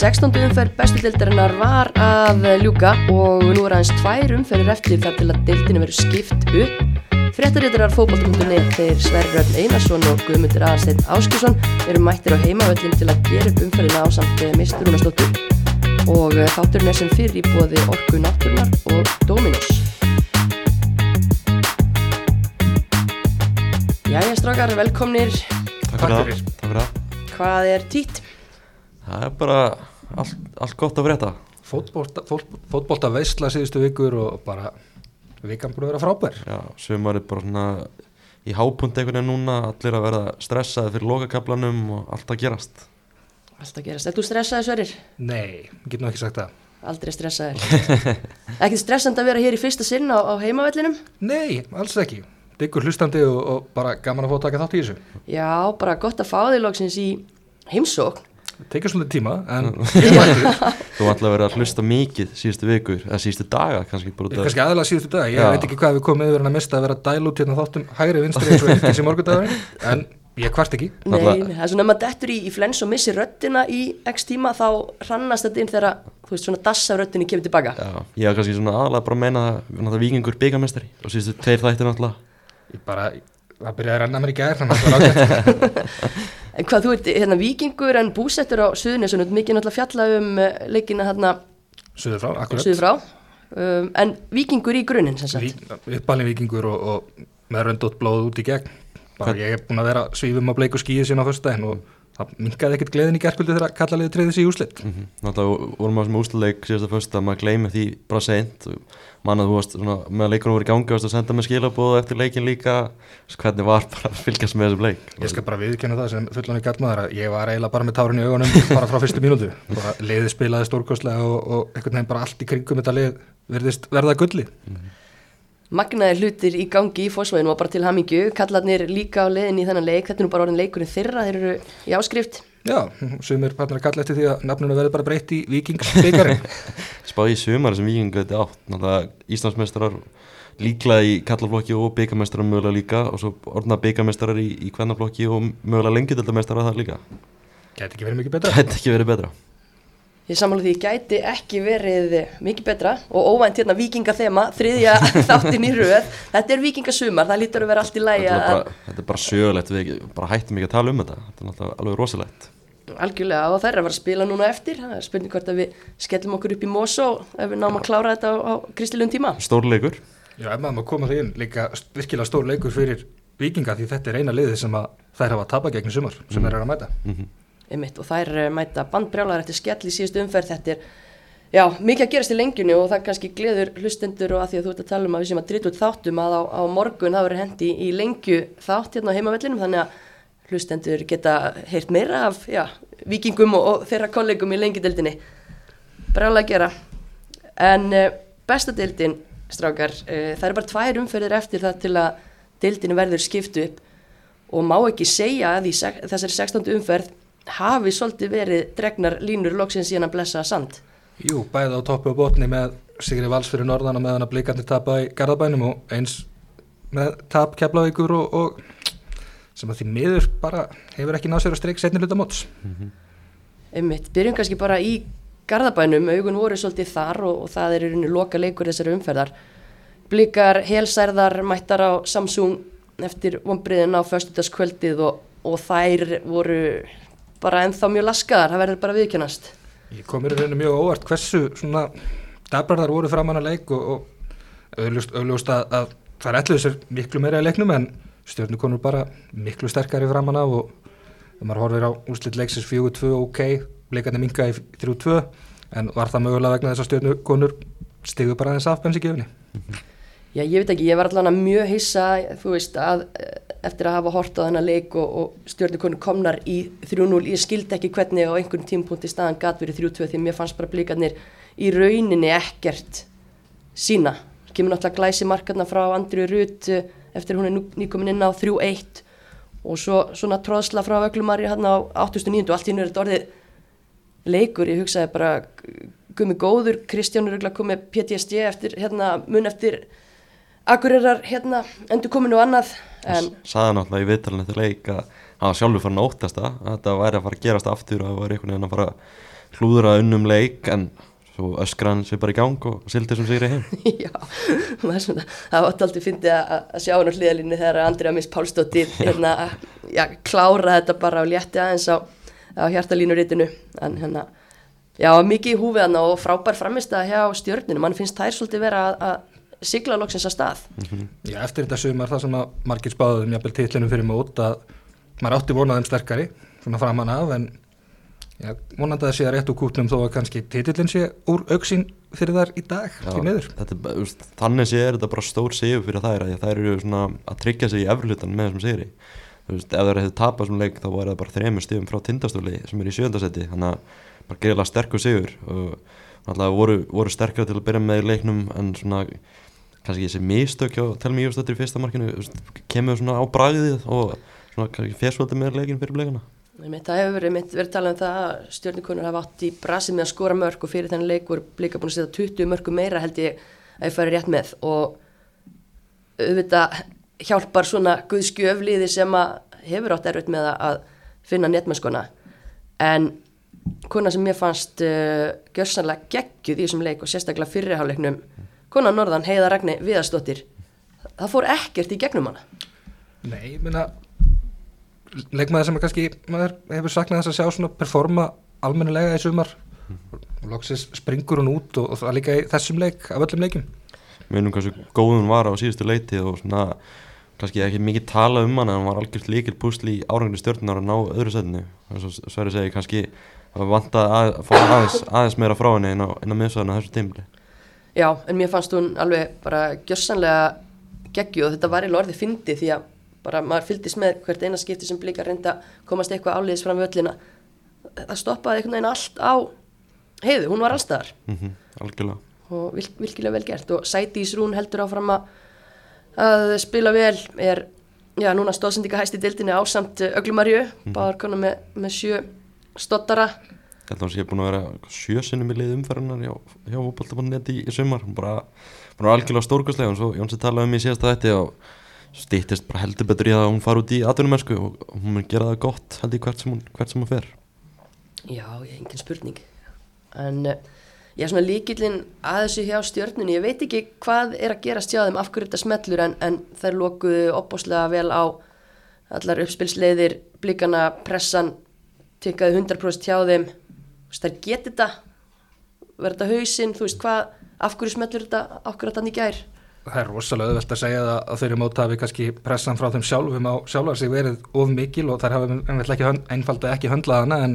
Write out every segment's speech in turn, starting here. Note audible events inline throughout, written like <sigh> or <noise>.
16. umferð bestu deildarinnar var að ljúka og nú er aðeins tvær umferðir eftir þar til að deildinu verður skipt upp. Fréttaréttarar fókbaltum.net þeir Sverrörn Einarsson og Guðmundur Aðarsteinn Áskjusson eru mættir á heimavöllin til að gera upp umferðina á samt misturunastóttu og eh, þátturinn er sem fyrir í bóði Orku Náttúrunar og Dominos. Jæja strákar, velkomnir. Takk fyrir það. Takk fyrir það. Hvað er títt? Það er bara allt, allt gott að frétta. Fótbolta, fótbolta veistla síðustu vikur og bara vikan búin að vera frábær. Já, sömur er bara svona í hápunt einhvern veginn núna, allir að vera stressaði fyrir lokakablanum og allt að gerast. Allt að gerast. Er þú stressaði Sverrir? Nei, ég get nú ekki sagt það. Aldrei stressaði. <laughs> Ekkert stressand að vera hér í fyrsta sinn á, á heimavellinum? Nei, alls ekki. Diggur hlustandi og, og bara gaman að fá að taka þátt í þessu. Já, bara gott að fá því lóksins í heimsókn tekið svolítið tíma en <laughs> þú ætlaði að vera að hlusta mikið síðustu vikur, eða síðustu daga kannski kannski aðalega síðustu daga, ég Já. veit ekki hvað við komum yfir en að mista að vera dæl út hérna þáttum hægri vinstri eins og ekkert í morgundagur en ég hvart ekki. Nei, það er svona að maður dettur í, í flens og missi röttina í x tíma þá hrannast þetta inn þegar þú veist svona dassa röttinni kemur tilbaka. Já, ég hafa kannski svona aðalega bara að meina það, það vikingur byggamestari og síðustu tveir þættir náttúrulega. Það byrjaði að renna mér í gær þannig að það var ágætt <laughs> En hvað þú ert, hérna vikingur en búsettur á Suðunesunum, mikið náttúrulega fjalla um uh, leikina hérna Suður frá, akkurat. Suður frá, um, en vikingur í grunninn sem sagt? Uppalinn vikingur og, og með röndótt blóð út í gegn. Bara ég hef búin að vera svífum á bleiku skíði sín á fyrstæðin og það minkaði ekkert gleðin í gerðkvöldu þegar kallaliði treyði sér í úslitt mm -hmm. Náttúrulega vorum við á þessum úslileik síðast að fyrsta að maður gleymi því bara seint. Manna þú varst svona, með að leikunum voru í gangi og senda með skilabóðu eftir leikin líka. Hvernig var bara að fylgjast með þessum leik? Ég skal bara viðkjöna það sem fullan í gallmaður að ég var eiginlega bara með tárun í augunum <laughs> bara frá fyrstu mínútu. Leiði spilaði stórkostlega og, og einhvern veginn bara allt í kringum þetta leið verðist verða gulli. Mm -hmm magnaðir hlutir í gangi í fósvæðinu og bara til hamingju, kallarnir líka á leðin í þennan leik, þetta er nú bara orðin leikurinn þeirra þeir eru í áskrift. Já, sumir partner að kalla eftir því að nafnunu verður bara breytt í vikingsbyggari <laughs> Spáði í sumar sem viking þetta átt, náttúrulega Íslandsmestrar líklega í kallaflokki og byggamestrar mögulega líka. Og svo orðna byggamestrar í, í hvernaflokki og mögulega lengjadöldamestrar að það líka. Gæti ekki verið mikið betra. Gæti ekki verið betra Ég samála því gæti ekki verið mikið betra og óvænt hérna vikingathema, þriðja <laughs> þáttin í rauð. Þetta er vikingasumar, það lítur að vera allt í lægi að... Þetta er bara sjögulegt, við bara hættum ekki að tala um þetta. Þetta er náttúrulega alveg rosalegt. Algjörlega og það er að vera að spila núna eftir. Það er spurning hvort að við skellum okkur upp í Mosó ef við náum að klára þetta á, á kristilun tíma. Stórleikur. Já, ef maður koma því inn líka virkilega stórleikur fyrir vikinga því þetta er eina liði sem þær hafa tapað gegn sumar sem mm. er að mæta. Mm -hmm einmitt, og þær eh, mæta bandbrjálar eftir skell í síðustu umferð. Þetta er já, mikið að gerast í lengjunni og það kannski gleður hlustendur og að því að þú ert að tala um að við sem að dritt út þáttum að á, á morgun það verður hendi í lengju þátt hérna á heimavellinum. Þannig að hlustendur geta heyrt meira af já, vikingum og, og þeirra kollegum í lengjudeldinni brjálega að gera. En uh, besta deildin strákar, uh, það er bara tvær umferðir eftir það til að deildinu verður skiptu upp og má ekki segja að í þessari 16. umferð hafi svolítið verið dregnar línur loksins síðan að blessa sand. Jú, bæði á toppu og botni með Sigri Valls fyrir norðan og meðan að blíkandi tapa í Garðabænum og eins með tap keflavíkur og, og sem að því miður bara hefur ekki náð sér að streika setni hluta móts. Mm -hmm. Einmitt, byrjum kannski bara í Garðabænum, augun voru svolítið þar og, og það er í rauninu loka leikur þessari umferðar. Blíkar helsærðar mættar á Samsung eftir vonbriðin á förstutaskvöldið og, og þær voru bara ennþá mjög laskaðar, það verður bara viðkjönast Ég komir í rauninu mjög óvart hversu svona dabarðar voru framann að leik og, og auðljóst að, að það er allir þessar miklu meira í leiknum en stjórnum konur bara miklu sterkari framann af og þegar maður horfir á úrslit leiksins 4-2 ok, leikandi minga í 3-2 en var það mögulega vegna þess að stjórnum konur stigu bara þess afbensi gefni Já, ég veit ekki, ég var allavega mjög hissa, þú veist, að eftir að hafa hort á þennan leik og, og stjórnukonu komnar í 3-0 ég skildi ekki hvernig á einhvern tímpunkti staðan gatt verið 3-2 því mér fannst bara blíkarnir í rauninni ekkert sína, kemur náttúrulega glæsi markarna frá Andriu Rutt eh, eftir hún er nýkomin inn á 3-1 og svo svona tróðsla frá Öglumari hann á 8.9 og allt í þetta orðið leikur, ég hugsaði bara gummi góður, Kristján er komið PTSD eftir, hérna, mun eftir Akureyrar hérna endur kominu annað Saði náttúrulega í viðtalinu til leik að hann sjálfur fann að óttast að þetta væri að fara að gerast aftur og það væri einhvern veginn að fara að klúðra unnum leik en svo öskra hann sér bara í gang og sildi sem sigri heim. <laughs> Já, svona, það var alltaf fyndið að, að sjá hann á hliðalínu þegar Andrea Miss Pálsdóttir <laughs> hérna, já, klára þetta bara og létti aðeins á, á hjartalínuritinu en hérna, já, mikið í húfið hann og frábær framist að hjá stjörninu, mann finnst þær svolítið vera að, að sigla loksins að stað. Já, eftir þetta sumar það sem að margir spáðum jafnvel titlinum fyrir mót að maður átti vonaðum sterkari svona framan af en já, vonandi að það sé að rétt úr kútnum þó að kannski titlin sé úr auksín fyrir þar í dag, þetta, er þannig sé er þetta bara stór sigur fyrir þær að þær eru svona að tryggja sig í efrlutan með þessum sigri. Ef þær hefðu tapað þessum leik þá var það bara þremur stífum frá tindastóli sem er í sjöndasetti þannig að bara greiðlega sterkur sigur og náttúrulega voru, voru sterkara til að byrja með í leiknum en svona kannski þessi mistök hjá Telmi Jósdóttir í fyrsta markinu kemur svona á bragðið og svona kannski fesvöldi með leikin fyrir Einmitt, Það hefur verið, verið talað um það að stjórnikonur hafa átt í brasi með að skora mörg og fyrir þennan leikur blika búin að setja 20 mörgum meira held ég að ég fari rétt með. Og auðvitað hjálpar svona guðskjöfliði sem að hefur átt erfitt með að finna netmennskona. En kona sem mér fannst uh, gjörsanlega geggjuð í þessum leik og sérstaklega fyrirháleiknum kona Norðan Heiða Ragni Viðarsdóttir það fór ekkert í gegnum hana? Nei, ég meina leikmaður sem er kannski, maður hefur saknað þess að sjá svona performa almennilega í sumar. Og loksis springur hún út og, og það líka í þessum leik af öllum leikum munum hversu góð hún var á síðustu leiti og svona kannski ekki mikið tala um hann en hann var algjört líkil púsli í árangri stjórnar að ná öðru setinu. Og Sverri segi kannski að vanta að fá aðeins, aðeins meira frá henni inn á, á miðsvæðinu þessu tímli Já, en mér fannst hún alveg bara gjörsanlega geggju og þetta var í lorði fyndi því að bara maður fylgdist með hvert eina skipti sem blika reynda komast eitthvað áliðis fram við öllina það stoppaði einhvern veginn allt á heiðu, hún var allstaðar mm algjörlega. Og vil, vilkilega vel gert. Og Sætís Rún heldur áfram að, að spila vel er, já, núna stóðsendika hæst í dildinni ásamt Öglumarju, mm. báðar konar með, með sjö stottara Ég held að hann sé búin að vera sjösinnum í lið umferðunar hjá, hjá fótboltamannet í, í sumar. Hún bara, bara algjörlega stórkostlega og svo Jónsi talaði um í síðasta þetta og stýttist bara heldur betur í að hún fara út í atvinnumennsku og hún mun gera það gott held í hvert sem hún, hvert sem hún fer. Já, ég hef engin spurning. En uh, ég er svona líkillin að þessu hjá stjörnunni, ég veit ekki hvað er að gera stjáðum af hverju þetta smellur en, en þær lókuðu opbáslega vel á allar uppspilsleiðir blikana, pressan tikkaði 100% hjá þeim þær geti þetta verður þetta hausinn, þú veist hvað af hverju smellur þetta, af hverju þetta nýgja er Það er rosalega auðvelt að segja það að þeirri móta hafi kannski pressan frá þeim sjálfum á sjálfar sig verið of mikil og þær hafi einfalda ekki höndlað hana en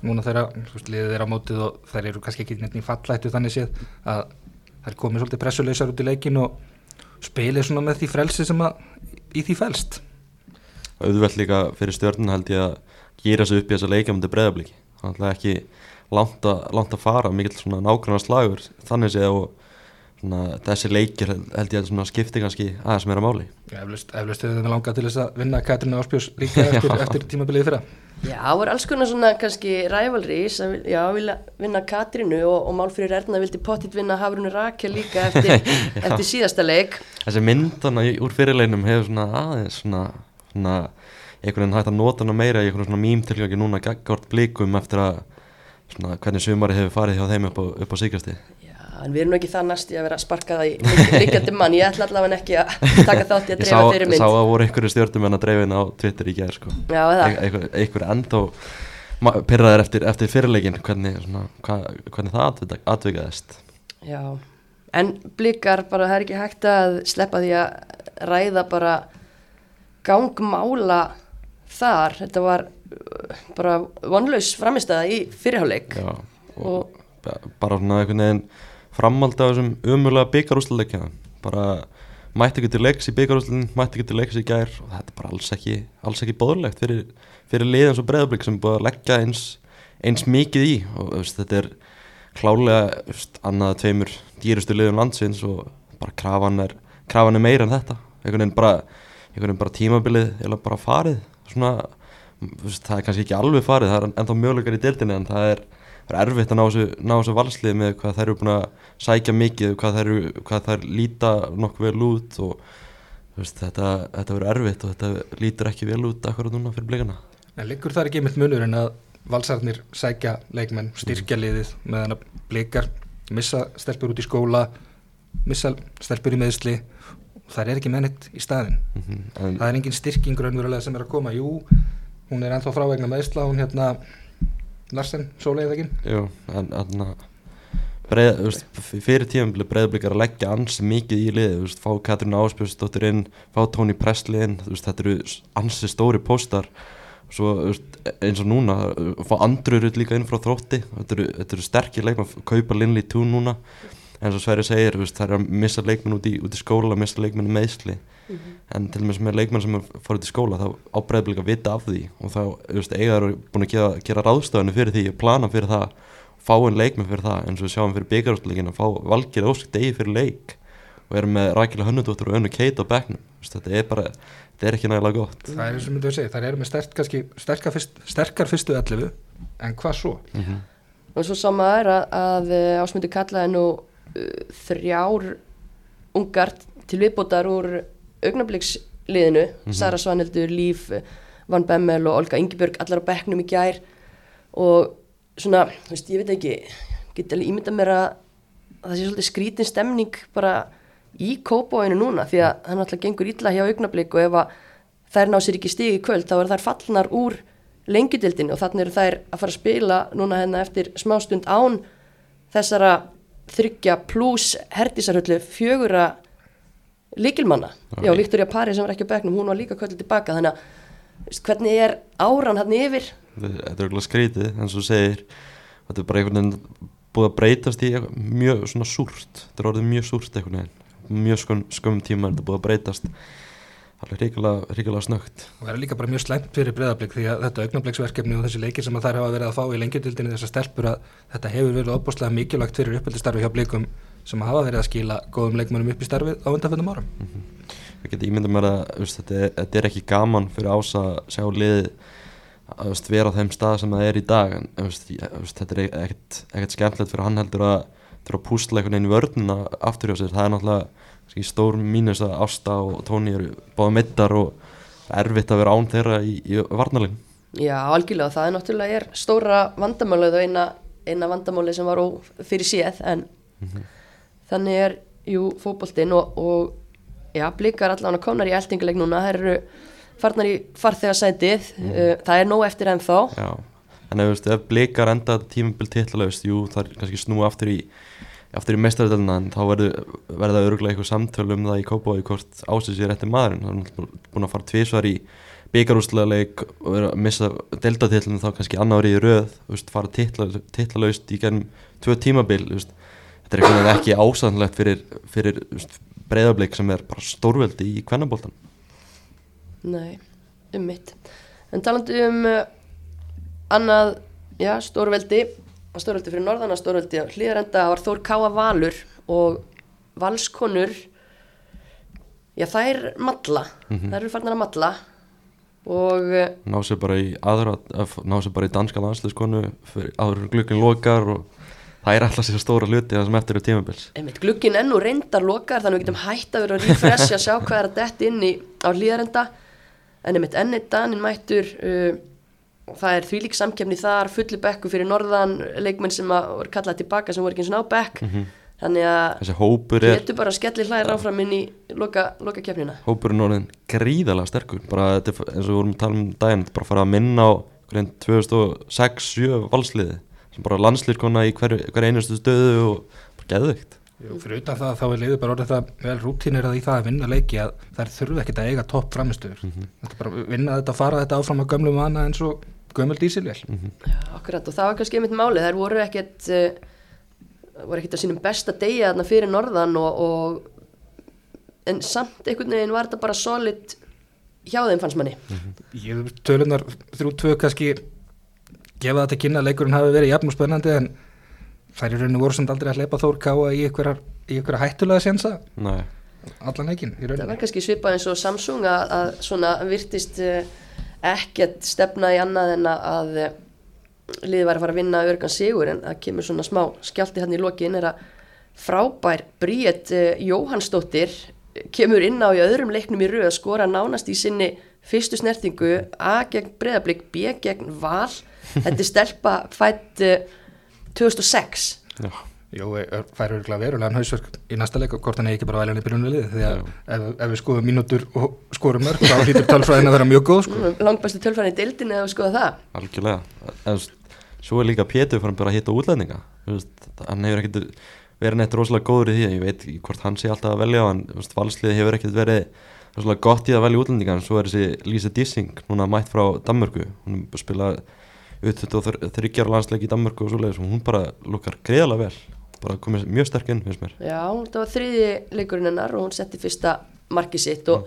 núna þeirra, þú veist, liðið þeirra á mótið og þær eru kannski ekki nefnir fallættu þannig séð að þær komið svolítið pressuleysar út í leikin og spilið svona með því frelsi sem að í því felst. Auðvelt líka fyrir stjórnun held ég að gera sig upp í þessa leikjamöndi þannig að langt að, langt að fara mikill svona nákvæmlega slagur þannig séð og svona, þessi leikir held ég að skipti kannski aðeins meira máli. Eflust hefur það langað til þess að vinna Katrina Áspjós líka <laughs> eftir, eftir tímabilið fyrra. Já, það voru alls konar svona kannski rævalrís að já, vilja vinna Katrínu og, og Málfrýr Erna vildi pottitt vinna Hafrunu Rakel líka eftir, <laughs> eftir síðasta leik. Þessi myndana úr fyrirleinum hefur svona aðeins svona, svona einhvern veginn hægt að nota hana meira í einhvern svona mýmtilgjöki núna gaggort blikum eftir að svona hvernig sumari hefur farið hjá þeim upp á, upp á síkasti Já, en við erum ekki það næst í að vera að sparka það í líkjandi mann, ég ætla allavega ekki að <laughs> taka þátt í að dreifa þeirri mynd Ég sá að voru einhverju stjórnum en að dreifin á Twitter í gerð sko. Já, það einhver, einhver enda og pyrraður eftir, eftir fyrirleikin hvernig, hvernig það atvikaðist Já, en blikar bara það er ekki hægt að sleppa því að ræða bara gangmála þar, þetta var bara vonlaus framistæða í fyrirháleik Já, og, og bara svona einhvern veginn framald af þessum umulega byggarúsleikja bara mætti ekki til leiks í byggarúslinn mætti ekki til leiks í gær og þetta er bara alls ekki alls ekki bóðlegt fyrir, fyrir liðans og breðablík sem er búið að leggja eins, eins mikið í. Og veist, þetta er klálega veist, annað tveimur dýrustu liðum landsins og bara krafan er, krafan er meira en þetta. Einhvern veginn bara, bara tímabilið eða bara farið svona, það er kannski ekki alveg farið það er ennþá mjöguleikar í dildinni en það er það er erfitt að ná þessu, þessu valslið með hvað þær eru búin að sækja mikið hvað þær, hvað þær líta nokkuð vel út og veist, þetta, þetta verður erfitt og þetta lítur ekki vel út akkurat núna fyrir blikana. En liggur það ekki einmitt munur en að valsarnir sækja leikmenn, styrkja liðið meðan að blikar missa stelpur út í skóla missa stelpur í meðsli og það er ekki mennitt í staðin Mhm. en, það er engin styrking raunverulega sem er að koma. Jú, hún er ennþá frá vegna meðsla hún hérna Larsen, sóleiðegin jú, en, en breið, veist, fyrir tímabili breiðblikar að leggja ansi mikið í liði veist, fá Katrín Áspjörsdóttir inn fá Tóni Presley inn veist, þetta eru ansi stóri póstar. Eins og núna fá andrurut líka inn frá þrótti þetta eru, eru sterkir leikmenn, kaupa Linley Tún núna. En svo Sverri segir það er að missa leikmenn út í, út í skóla missa leikmenn í meðsli en til og með sem er leikmenn sem fór út í skóla þá ábreiðblik að vita af því. Og þá eiga eru búin að gera, gera ráðstöðinu fyrir því og plana fyrir það fá einn leikmenn fyrir það eins og við sjáum fyrir byggarústleikin að fá valgir óskt degi fyrir leik og erum með Rækila Hönnudóttur og Önnu Keit á bekknum. Veist, þetta er bara, þetta er ekki nægilega gott. Það er sem myndum við segja, það eru með sterk, kannski, sterkar, fyrst, sterkar fyrstu 11 en hvað svo? mm og svo sama er að, að eh, ásmundu kallaði nú uh, þrjár ungar til viðbótar úr augnabliksliðinu Sara Svanhildur, Líf Van Bemmel og Olga Ingibjörg allar á bekknum í gær. Og svona, þú veist, ég veit ekki get alveg ímynda mér að að það sé svolítið skrítin stemning bara í kópáinu núna því að það náttúrulega gengur illa hjá augnablik og ef að þær ná sér ekki stig í kvöld þá er þær fallnar úr lengjudildinu og þannig eru þær að fara að spila núna hérna eftir smástund án þessara þryggja pluss hertisarhullu fjögura líkilmanna. Já, Viktoria Pari sem var ekki á bekknum, hún var líka kvöldið tilbaka. Þannig að veist, hvernig er áran hann yfir? þetta er- okkur skrítið eins og segir. Þetta er bara einhvern veginn búið að breytast í eitthvað mjög svona súrt. Þetta er orðið mjög súrt einhvern veginn. Mjög skum, skum tíma er þetta búið að breytast. Alveg ríkilega snögt og það er líka bara mjög slæmt fyrir breyðablík því að þetta augnabliksverkefni og þessi leikir sem að þær hafa verið að fá í lengjadildinni þessar stelpur að þetta hefur verið opbúslega mikilvægt fyrir uppeldistarfi hjá blíkum sem hafa verið að skila góðum leikmennum upp í starfið á undanfjöndum árum. Við getum ímyndað mér að veist, þetta, er, þetta er ekki gaman fyrir ás að sjá liðið að veist, vera á þeim stað sem það er í dag en veist, ég, veist, þetta er ekkert, ekkert skemmtilegt fyrir hann heldur að þurfa að púsla einhvern veginn í vörnina aftur hjá sér, það er náttúrulega stór mínus að Ásta og Tóni eru báða mittar og erfitt að vera án þeirra í, í varnalinn Já, algjörlega, það er náttúrulega er stóra vandamálið og eina, eina vandamálið sem var ó, fyrir séð en þannig er jú fótboltinn og, og já, blikar allan að komnar í eldinguleik núna, það eru farnar í farþegarsætið, uh, það er nóg eftir enn þá Já, en ef, veist, ef blikar enda tímabil titlalöfst, jú, það er kannski snúa aftur í aftur í meistaröldina en þá verður verða örgulega eitthvað samtöl um það í Kópavogi hvort ásins ég rétti maðurinn. Það er búin að fara tvísvar í byggarúslega leik og vera að missa deltatillinu þá kannski annar í röð veist, fara titlalöst í gennum tvö tímabil veist. Þetta er eitthvað ekki ásannlegt fyrir, fyrir breyðablik sem er bara stórveldi í kvennabóltan Nei, um mitt en talandi um uh, annað, já, stórveldi stórveldi fyrir norðana stórveldi hlýðarenda var Þór Káa Valur og valskonur já, þær matla þær eru farnar að matla og uh, ná sér bara í aðra að- ná sér bara í danska landsliðskonu fyrir áður glukkin lokar og það er alltaf sér stóra hluti það sem eftir er tímabils glukkin ennú reyndar lokar þannig að við getum hætt að vera að refresha sjá hvað er að detti inn í á hlýðarenda en einmitt ennið danin mættur uh, það er þvílík samkefni þar fulli bekku fyrir norðan leikmenn sem að voru kallað tilbaka sem voru ekki eins og ná bekk. Þannig að þessi hópur er getur bara skelli hlæðir áfram inn í loka, loka kefnina hópurinn orðin gríðalega sterkur. Bara eins og við vorum að tala um daginn þetta er bara að fara að minna á hverjum 2006-7 valsliði bara landslýrkona í hver, hver einustu stöðu og bara geðvögt og fyrir utan það þá er liður bara orðið það vel rútínir að í það að vinna leiki að þær þurfa ekkert að eiga topp framistöður þetta er bara að vinna þetta, fara þetta áfram að gömlum vana eins og gömul dísilvél. Já, akkurat og það var kannski einmitt málið. Þær voru ekkert uh, voru ekkert á sínum besta degi þarna fyrir norðan og, og en samt einhvern veginn var þetta bara solid hjá þeim fannst manni. Ég tölunar þrjú tvö kannski gefa þetta kynna að leikurinn hafi verið jafn og spennandi en þær í rauninu voru samt aldrei að hleypa Þór Káa í einhverjar hættulega sensa Nei, allan í það var kannski svipað eins og Samsung að, að svona virtist uh, ekkert stefna í annað en að, uh, liðið var að fara að vinna örgan sigur en það kemur svona smá skjálti hann í lokin er að frábær Bríett uh, Jóhannsdóttir kemur inn á í öðrum leiknum í röð að skora nánast í sinni fyrstu snertingu A gegn breðablík, B gegn val þetta er stelpa fætt uh, 2006 Já, Jú, er- fær örgulega verulegan hausverk í næsta leik og hvort hann er ekki bara veljan í byrjunulið því að ef, ef við skoðum mínútur og skorum mörg þá hlýtur tölfræðin að vera mjög góð sko. langbæstu tölfræðin í deildin eða skoða það. Algjörlega. En, Svo er líka Pétur fann bara að hitta útlendinga. Hann hefur ekkert verið neitt rosalega góður í því Ég veit ekki hvort hann sé alltaf að velja en Valsliði hefur ekkert verið rosalega gott í að velja útlendinga en svo er þessi Lisa Dissing núna mætt frá Danmörku. Hún er spilað þryggjar landsleik í Danmörku og svoleiðis og hún bara lukkar greiðalega vel. Bara komið mjög sterk inn, finnst mér. Já, þetta var þriði leikurinn hennar og hún setti fyrsta markið sitt og,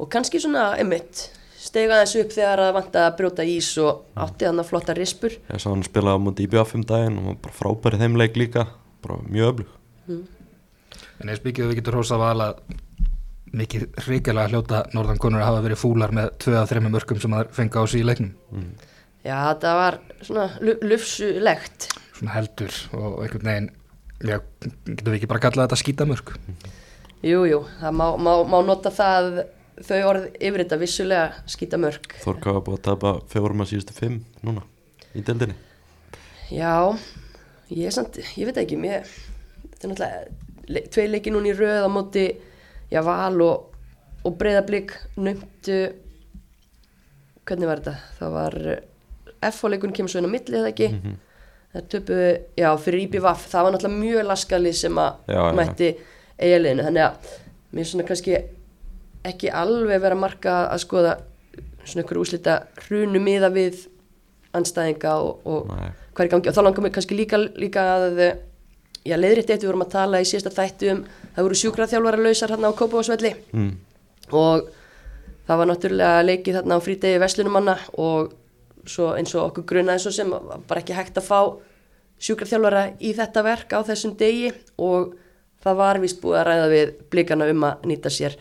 og kannski svona emitt stega þessu upp þegar það vant að brjóta ís og átti hann að flotta rispur. Ég sá hann spila á múti í BF um daginn og bara frábæri þeim leik líka bara mjög öflug. En eins byggjuðu við getur hósa val að mikið hrigalega hljóta norðan konur að hafa verið fúlar með tvö af þremmu mörgum sem það fengi á sig í leiknum Já, þetta var svona lu- lufsulegt. Svona heldur og einhvern veginn já, getur við ekki bara kallað þetta skítamörk? Jú, jú, það má, má, má nota það þau orð yfir þetta vissulega skýta mörg Þorka var búið að tapa fjórum að síðustu fimm núna í deildinni. Já, ég samt, ég veit ekki, mér, þetta er náttúrulega le, tvei leiki núna í röð á móti, já, val og, og breyðablík nömtu, hvernig var þetta? Það var, F-leikunum kemur svo inn á milli eða ekki, það töpu, já, fyrir IBVF, það var náttúrulega mjög laskalið sem að Já, mætti eiginleginu, þannig að mér er svona kannski ekki alveg vera að marka að skoða svona ykkur úslita hrunu miða við anstæðinga og, og hvað er gangi. Og þá langar mig kannski líka, líka að já, leiðrétt eitt við vorum að tala í síðasta þættu um það voru sjúkraþjálfara lausar hérna á Kópavásvelli mm. og það var náttúrulega leikið þarna á frídegi Veslunumanna og svo eins og okkur grunaði svo sem var bara ekki hægt að fá sjúkraþjálfara í þetta verk á þessum degi og það var vist búið að ræða við blikana um að nýta sér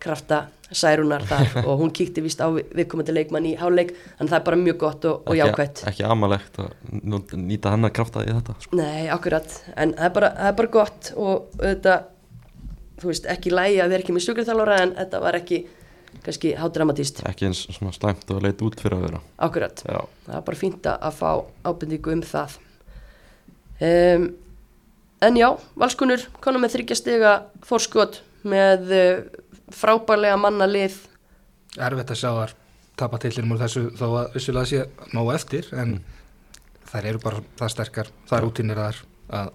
krafta særunar þar <laughs> og hún kíkti vist á við- viðkomandi leikmann í háleik að það er bara mjög gott og, og jákvætt ekki, amalegt að nýta hann að krafta í þetta sko. Nei, akkurat, en það er bara, það er bara gott og auðvitað, þú veist, ekki lægi að vera ekki með sjúkraþjálfara en þetta var ekki kannski hádramatíst, ekki eins svona slæmt og leit út fyrir að vera akkurat. Já, Það er bara fínt að fá ábyrningu um það. Um, en já, valskunur konum með þryggja stiga fórskot með uh, frábærlega manna lið. erfitt að sjá þar tapa tillinum úr þessu þó að vissulega sé nógu eftir en þær eru bara það sterkar það er útínir þar að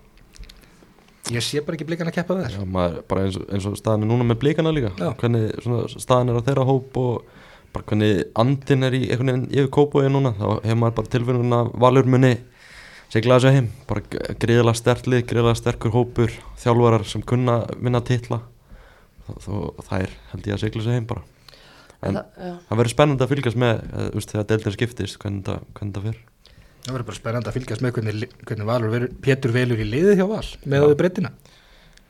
ég sé bara ekki blikan að keppa maður, bara eins, og- eins og staðan er núna með blíkana líka. Já. hvernig svona, staðan er á þeirra hóp og bara hvernig andin er í einhvern veginn yfir kópóið núna þá hefur maður bara tilfinninguna að valur muni segla þessu heim, bara greiðilega stertlið, greiðilega sterkur hópur þjálfarar sem kunna vinna titla. Og það er held ég að segla þessu heim bara. En það, það verður spennandi að fylgjast með eh, þú veist, þegar deildin skiptist hvernig það, hvernig það fer það verður bara spennandi að fylgjast með hvernig, hvernig Valur verður, Pétur velur í liðið hjá Val með við breytina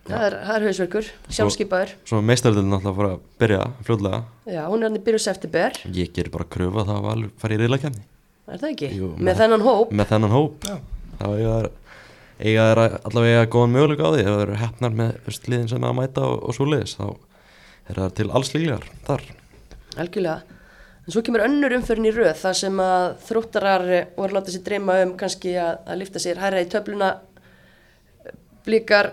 Það er, það er hausverkur, sjálfskeipaður. Svo meistaröldin náttúrulega að fara að byrja fljóðlega Já, hún er hann í byrju september, ég ger bara kröfu að það var fara í reyðlakefni er það ekki? Jú, með með- þennan hóp. með þennan hóp Já. þá eiga þær eiga að- allavega góðan möguleika á því það eru hefnar með liðin sem að mæta og, og svo liðis þá er það til alls líklegar þar Algjörlega. En svo kemur önnur umförin í röð þar sem að þróttarar voru að láta sér dreyma um kannski að, að lifta sér hærra í töfluna. Blíkar,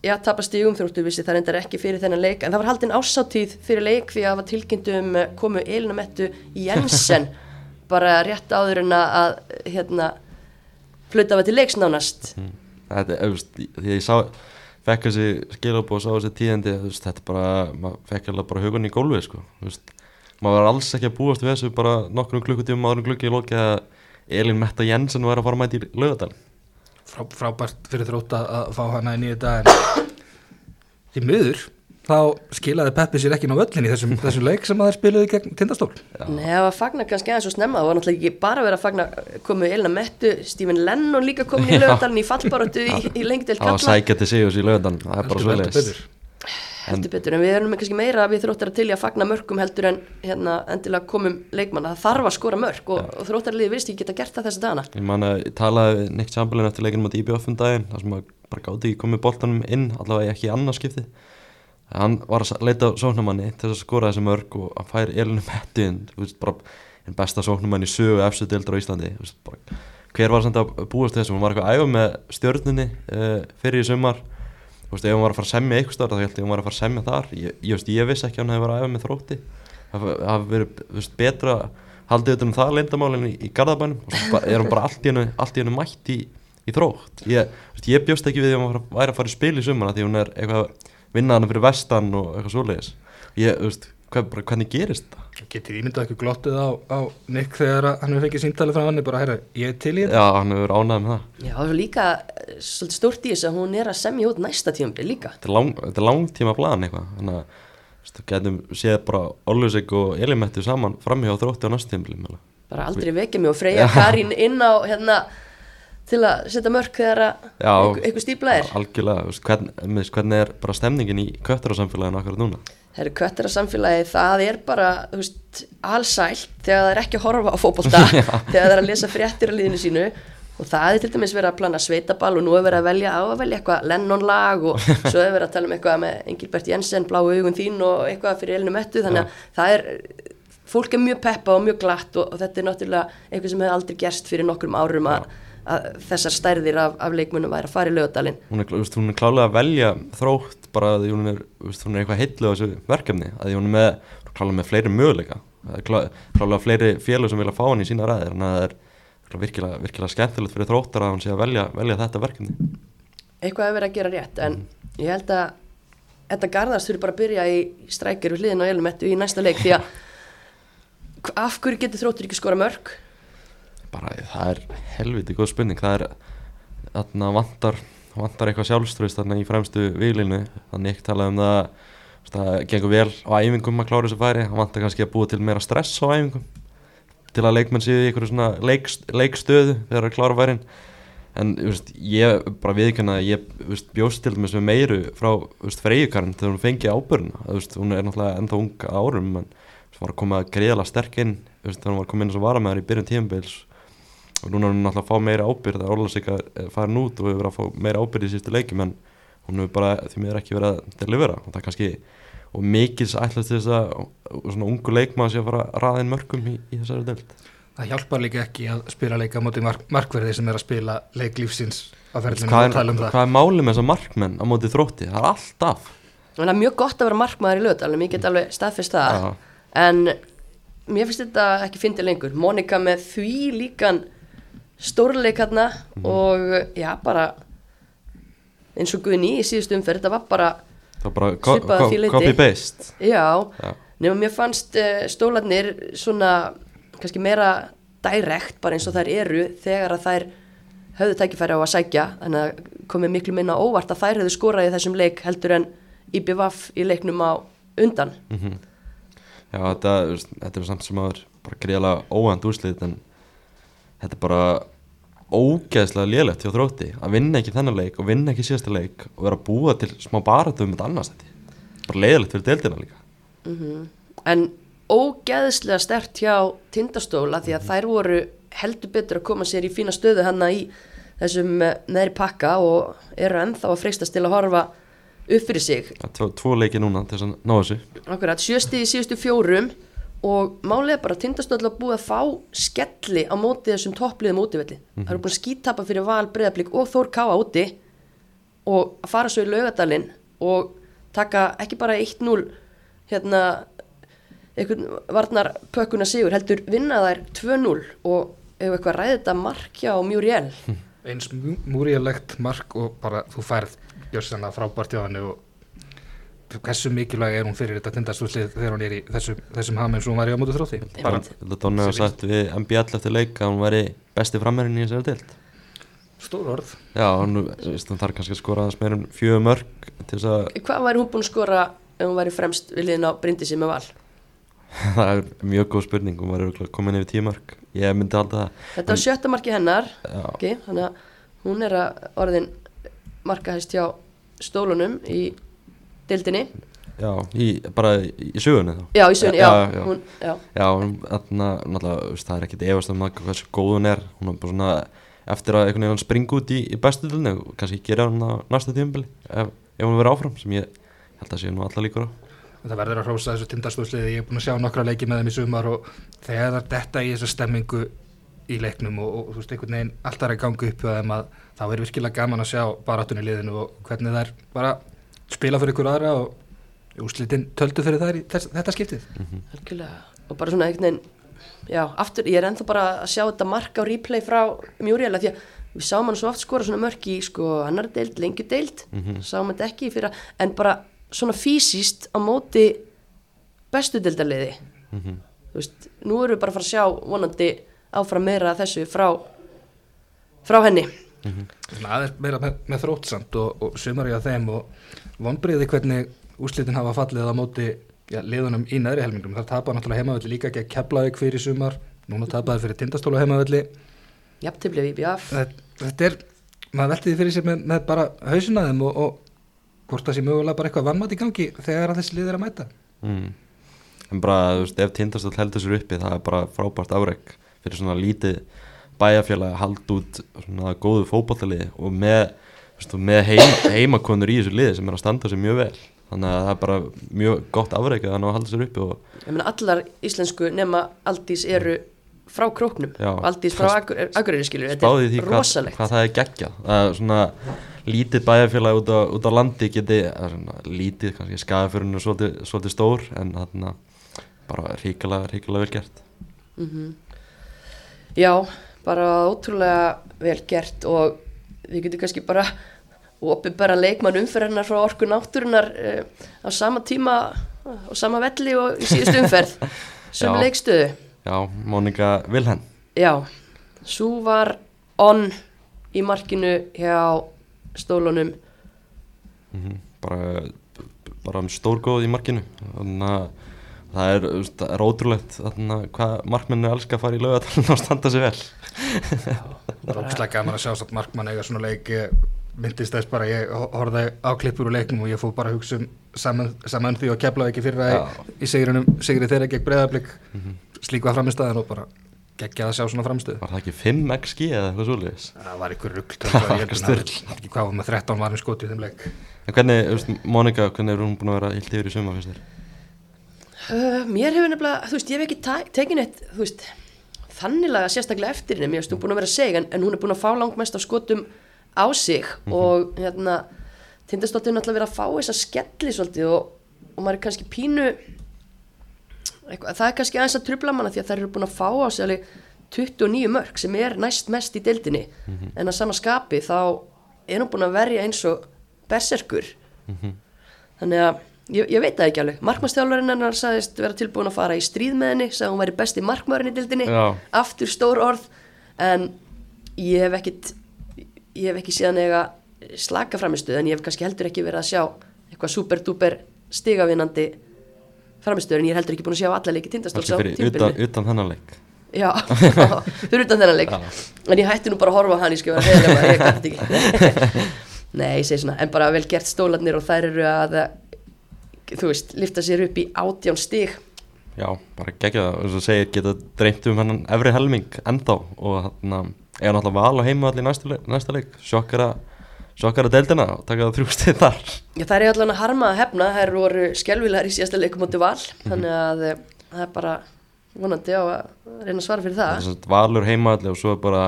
já, tapast í umþróttu vissi það reyndar ekki fyrir þennan leik en það var haldin ásáttíð fyrir leik því að það var tilkynnt um eh, komu Elina Mettu Jensen <laughs> bara rétt áður en að að, hérna flauta var til leiks nánast. Mm. þetta er, veist, því ég sá fekk þessi skilab og sá þessi tíðandi þetta er bara, maður fekk alveg bara hugun í gólfið sko, veist maður var alls ekki að búast við þessu bara nokkrum klukkutíum áður en klukki í loki að Elin Metta Jensen var að fara að mæta í lögadal Frá, frábært fyrir þrótt að, að fá hana í þetta en því miður þá skilaði Peppi sér ekki ná öllin í þessum, <laughs> þessum leik sem að þeir spiluði gegn tindastól. Nei, það var fagna kannski aðeins og snemma það var náttúrulega ekki bara að fagna komu Elina Mettu, Stephen Lennon líka komin í <laughs> lögadalinn í fallbaróttu í, í lengdel það var kalla til sigjus í lögadal það er bara svo leiðis heldur betur, en við erum kannski meira við þróttar að til að fagna mörgum heldur en hérna endilega komum leikmann það þarf að skora mörg og, og þróttarliði virðist ekki geta gert það þessi dagana. Ég man að talaði Nick Chamberlain eftir leikinu mot IBF um daginn þar sem að bara gáti ekki komið boltanum inn allavega ekki í annarskipti hann var að leita á sóknamanni til að skora þessi mörg og hann fær elinu metti inn þú veist bara en besta sóknumann í sögu efstu deildar á Íslandi veist, bara, hver var samt að búast þessum hún var eitthvað að æfa með stjörnunni uh, fyrir í sumar Þú veist, ef hún var að fara að semja eitthvað starf þá held ég að hún var að fara að semja þar. Ég, ég, veist, ég vissi ekki að hún hefði verið að æfa með þrótti. Það hafi verið þú veist, betra haldið utan um það leyndamálinn í, í Garðabænum og svo er hún bara allt í hennu, allt í hennu mætt í, í þrótt. Ég, veist, ég bjóst ekki við því að hún væri að fara í spil í sumana því hún er eitthvað vinnaðan fyrir vestan og eitthvað svoleiðis. Ég, þú veist, hvað, bara, hvernig gerist það? Getur ímyndað ekki glottið á, á Nick þegar að hann hefur fengið síndali frá hann bara, herra, ég er til í þetta Já, hann hefur ánægð með það Já, það er líka eh, svolítið stórt í þessu að hún er að semja út næsta tímabli líka. þetta er, lang, þetta er langtíma plan eitthvað þannig að þú veist, getum séð bara Ólusik og Elimettu saman framhjá þrótti á næstu tímabili Bara aldrei vekja mig og Freyja Karín inn á hérna til að setja mörk þegar að Já. einhver stípla er. algjörlega, þú veist, hvern, með, hvernig er bara stemningin í köttarasamfélaginu akkurat núna Það eru köttir að samfélagi, það er bara, allsælt þegar það er ekki að horfa á fótbolta, <laughs> þegar það er að lesa fréttir á liðinu sínu. Og það er til dæmis verið að plana sveitaball og nú er verið að velja á að velja eitthvað Lennon-lag og <laughs> svo er verið að tala um eitthvað með Engilbert Jensen, Bláu augun þín og eitthvað fyrir Elinu Mettu, þannig að það er, fólk er mjög peppa og mjög glatt og, og þetta er náttúrulega eitthvað sem hefur aldrei gerst fyrir nokkrum árum að þessar stærðir af, af leikmunum væri að fara í lögadalinn. hún hún er klálega að velja þrótt bara að hún er, hún er eitthvað heitlu á þessu verkefni, að hún er með klálega með fleiri möguleika. Klálega fleiri félög sem vilja fá hann í sína ræðir þannig að það er virkilega, virkilega skemmtilegt fyrir þróttar að hún sé að velja, velja þetta verkefni. Eitthvað hefur verið að gera rétt en ég held að þetta Garðars þurfi bara að byrja í strækir við hliðin á Elumettu í næsta leik því að <laughs> af hverju getur þróttur ekki skora mörg bara það er helviti góð spurning. Það er þarna vantar vantar eitthvað sjálfströðst þarna í fremstu výlinu þannig ekki tala um það það gengur vel á æfingum að klára þessu færi. Það vantar kannski að búa til meira stress á æfingum til að leikmenn séu í einhverju svona leik, leikstöðu þegar er klára færin. En veist, ég bara viðkynna að ég veist, bjóst til með meiru frá freyjukarinn þegar hún fengi ábyrna veist, hún er náttúrulega ennþá unga árum en var að koma greiðala sterk inn þegar hún var að koma inn sem varamæður í byrjun tímabils og núna er hún náttúrulega að fá meira ábyrð það er Ólasík að fara nút og hefur verið að fá meira ábyrð í sístu leikjum en hún hefur bara því miður ekki verið að delivera. Og það er kannski og mikils ætlast til þess að og svona ungu leikmaður sé að fara að raða inn mörgum í, í þessari deild. Það hjálpar líka ekki að spila leika á móti mark markverði sem er að spila leik lífsins á ferðinu hvað og tala um er, það. hvað er málið með þessar markmenn á móti þrótti, það er alltaf þannig að mjög gott að vera markmaður í lögadalinn ég get alveg staðfest það. En mér finnst þetta ekki fyndið lengur. Monika með því líkan stórleik hérna og já bara eins og Guðni í síðustu umferð þetta var bara það er bara Svipað að því leyti. copy paste já, Já. nema mér fannst uh, stólarnir svona kannski meira direkt bara eins og þær eru þegar að þær höfðu tækifæri á að sækja þannig að komið miklu minna óvart að þær höfðu skorað í þessum leik heldur en IBVF í leiknum á undan Mhm. Já, þetta, þetta er samt sem aður bara greiðlega óhand úrslit en þetta er bara ógeðslega lélegt hjá þrótti að vinna ekki þennan leik og vinna ekki síðasta leik og vera að búa til smá baratu um þetta annars þetta bara leiðilegt fyrir deildina líka. En ógeðslega stert hjá tindastóla því að þær voru heldur betur að koma sér í fína stöðu hana í þessum eh, neðri pakka og eru ennþá að freistast til að horfa upp fyrir sig. Það er tvo, leiki núna til þess að ná þessu. Akkurat, sjösti í síðustu fjórum og málið er bara að tindastóla búið að fá skelli á móti þessum toppliðum útivelli. Það eru búin að skítapa fyrir val, breyðablík og Þór Káa úti og að fara svo í laugadalinn og taka ekki bara 1-0 hérna einhvern varnar pökkuna sigur heldur vinna þær 2-0 og ef eitthvað ræði þetta markja á Mjúriel Eins múrialegt mark og bara þú færð gjörsanna frábært hjá henni og hversu mikilvæg er hún fyrir þetta tindastúslið þegar hún er í þessum, þessum haminn sem hún var í á móti þrótti. Bara Þetta Donni hafa sagt við MBL eftir leik að hún væri besti frammerinn í þessari deild stór orð. Já, veist, hann þarf kannski að skora aðeins meira en fjögur mörg til þess að Hvað væri hún búin að skora ef hún væri fremst við liðin á Bryndisi með val? <laughs> það er mjög góð spurning hún var örugglega komin yfir tíu mörg ég myndi halda Þetta var sjötta marki hennar það okay, þannig að hún er að orðin markahæst hjá stólunum í deildinni. Já í, bara í, sögunni þá. Já, í sögni, já, Já. Hún, já. Já, hún, þarna, náttúrulega, það er ekkit efast um að hversu góð hún er. Hún er bara svona, eftir að einhvern veginn springa út í, í bestu dilni og kannski gera hún á næsta tímabili ef, ef hún verður áfram sem ég held að sé nú alla líkur á. Það verður að hrósa þessu tindastóðsliði, ég er búin að sjá nokkra leiki með þeim í sumar og þegar það er detta í þessu stemmingu í leiknum og, og þú veist, einhvern veginn alltaf er að ganga upp hjá þeim að þá er virkilega gaman að sjá baráttunni í liðinu og hvernig það er bara spila fyrir ykkur aðra og úslitin töldu fyrir þær í þess, þetta skiptið. Algjörlega. Og bara svona einhvern veginn, já, aftur, ég er ennþá bara að sjá þetta mark á replay frá Mjúriela því að við sáum hann svo oft skora svona mörk í sko annar deild, lengju deild, sáum þetta ekki fyrir að, en bara svona fysiskt á móti bestu deildaliði. Þú veist, nú erum við bara að fara að sjá vonandi áfram meira af þessu frá, frá henni. Svona aðeins meira með, með þróttsamt og, og sumar ég að þeim og vonbriði hvernig úslitin hafa fallið á móti já, liðunum í neðri helmingum. Það tapaði náttúrulega heimavelli líka gegn Keflavík fyrir í sumar, núna tapaði fyrir Tindastólu heimavelli. Jafntefli við BF. Þetta, þetta er, maður velti því fyrir sér með, með bara hausinaðum og, og hvort það sé mögulega bara eitthvað vannmátt í gangi þegar að þessi lið er að mæta. mm. en bara, þú veist, ef tindastöld heldur sér uppi það er bara frábært afreg fyrir svona lítið bæjarfélag að halda út svona góðu fótballaliði og með, og með heim, heimakonur í þessu liði sem er að standa sér mjög vel. Þannig að það er bara mjög gott afreg að hann á að halda sér uppi og Ég meina allar íslensku nema Aldís eru frá króknum. Já. og Aldís frá Akureyri skilur, þetta er því hvað, rosalegt. hvað það er geggjað. Að svona lítið bæjarfélag út á, út á landi geti, svona, lítið kannski skafurinn er svolítið, svolítið stór en þarna bara ríkilega, ríkilega vel gert. Já, bara ótrúlega vel gert og við getum kannski bara opið bara leikmann umferðarnar frá orku náttúrunar uh, á sama tíma á sama velli og í síðustu umferð. <laughs> Sem leikstöðu. Já, Mónika Vilhen Já, svo var on í markinu hjá stólunum. Mhm, bara, bara um stórgóð í markinu. Þannig að það er, það er ótrúlegt þannig að hvað markmennu elska að fara í laugatalinn og standa sig vel Það er ógslag gaman að sjá satt markmann eiga svona leik myndist þess bara, ég horfði á klippur úr leiknum og ég fór bara að hugsa um saman, saman því og keflaði ekki fyrir það í sigrinum, sigri þeirra gegn breyðablík slík var framistæðan og bara geggjað að sjá svona framstöðu. Var það ekki 5 XG eða eitthvað svoleiðis? það var ykkur rugg að ekki hvað var með 13 varum skotið í þeim leik. En hvernig, Mónika, hvernig er hún búin að vera illt yfir í suma, finnst þér? Uh, mér hefur nefnilega, þú veist, ég hef ekki tekið neitt, þú veist, þannilega sérstaklega eftir henni, mér finnst hún búin að vera seg en, en hún er búin að fá langmest af skotum á sig og hérna tindastóttir er náttúrulega verið að fá þessa skelli svolítið og, og maður er kannski pínu eitthvað, það er kannski aðeins að trubla manna því að þær eru búin að fá á sig alveg 29 mörg sem er næst mest í deildinni. En að sama skapi þá er hún búin að verja eins og berserkur. Þannig að ég, ég veit það ekki alveg. Markmannstjálfarinn hennar sagðist vera tilbúin að fara í stríð með henni sagði hún væri besti markmaðurinn í dildinni Já. aftur stór orð en ég hef ekkit ég hef ekki síðan eiga slaka framistuð en ég hef kannski heldur ekki verið að sjá eitthvað super duper stigavinnandi framistuð en ég er heldur ekki búin að sjá alla leiki tindastóls á <laughs> <laughs> fyrir utan, þennan leik. Já, fyrir utan þennan leik. En ég hætti nú bara að horfa á hann ég skil vera heiðlega ég gæti ekki. <laughs> Nei, ég segi svona, en bara vel gert stólarnir og þær eru að þú veist, lifta sér upp í átján stig. Já, bara gegja það, og segir, geta dreymt um hennan efri helming ennþá og þarna er náttúrulega val á heima allir næsta, leik- næsta leik, sjokkara sjokkara deildina og taka það þrjú stið þar. Já, það er allan að harma að hefna, þær voru skelvilegar í síðasta leikum átti val, þannig að eh, það er bara vonandi á að reyna að svara fyrir Það. Það. er svona valur heima allir og svo er bara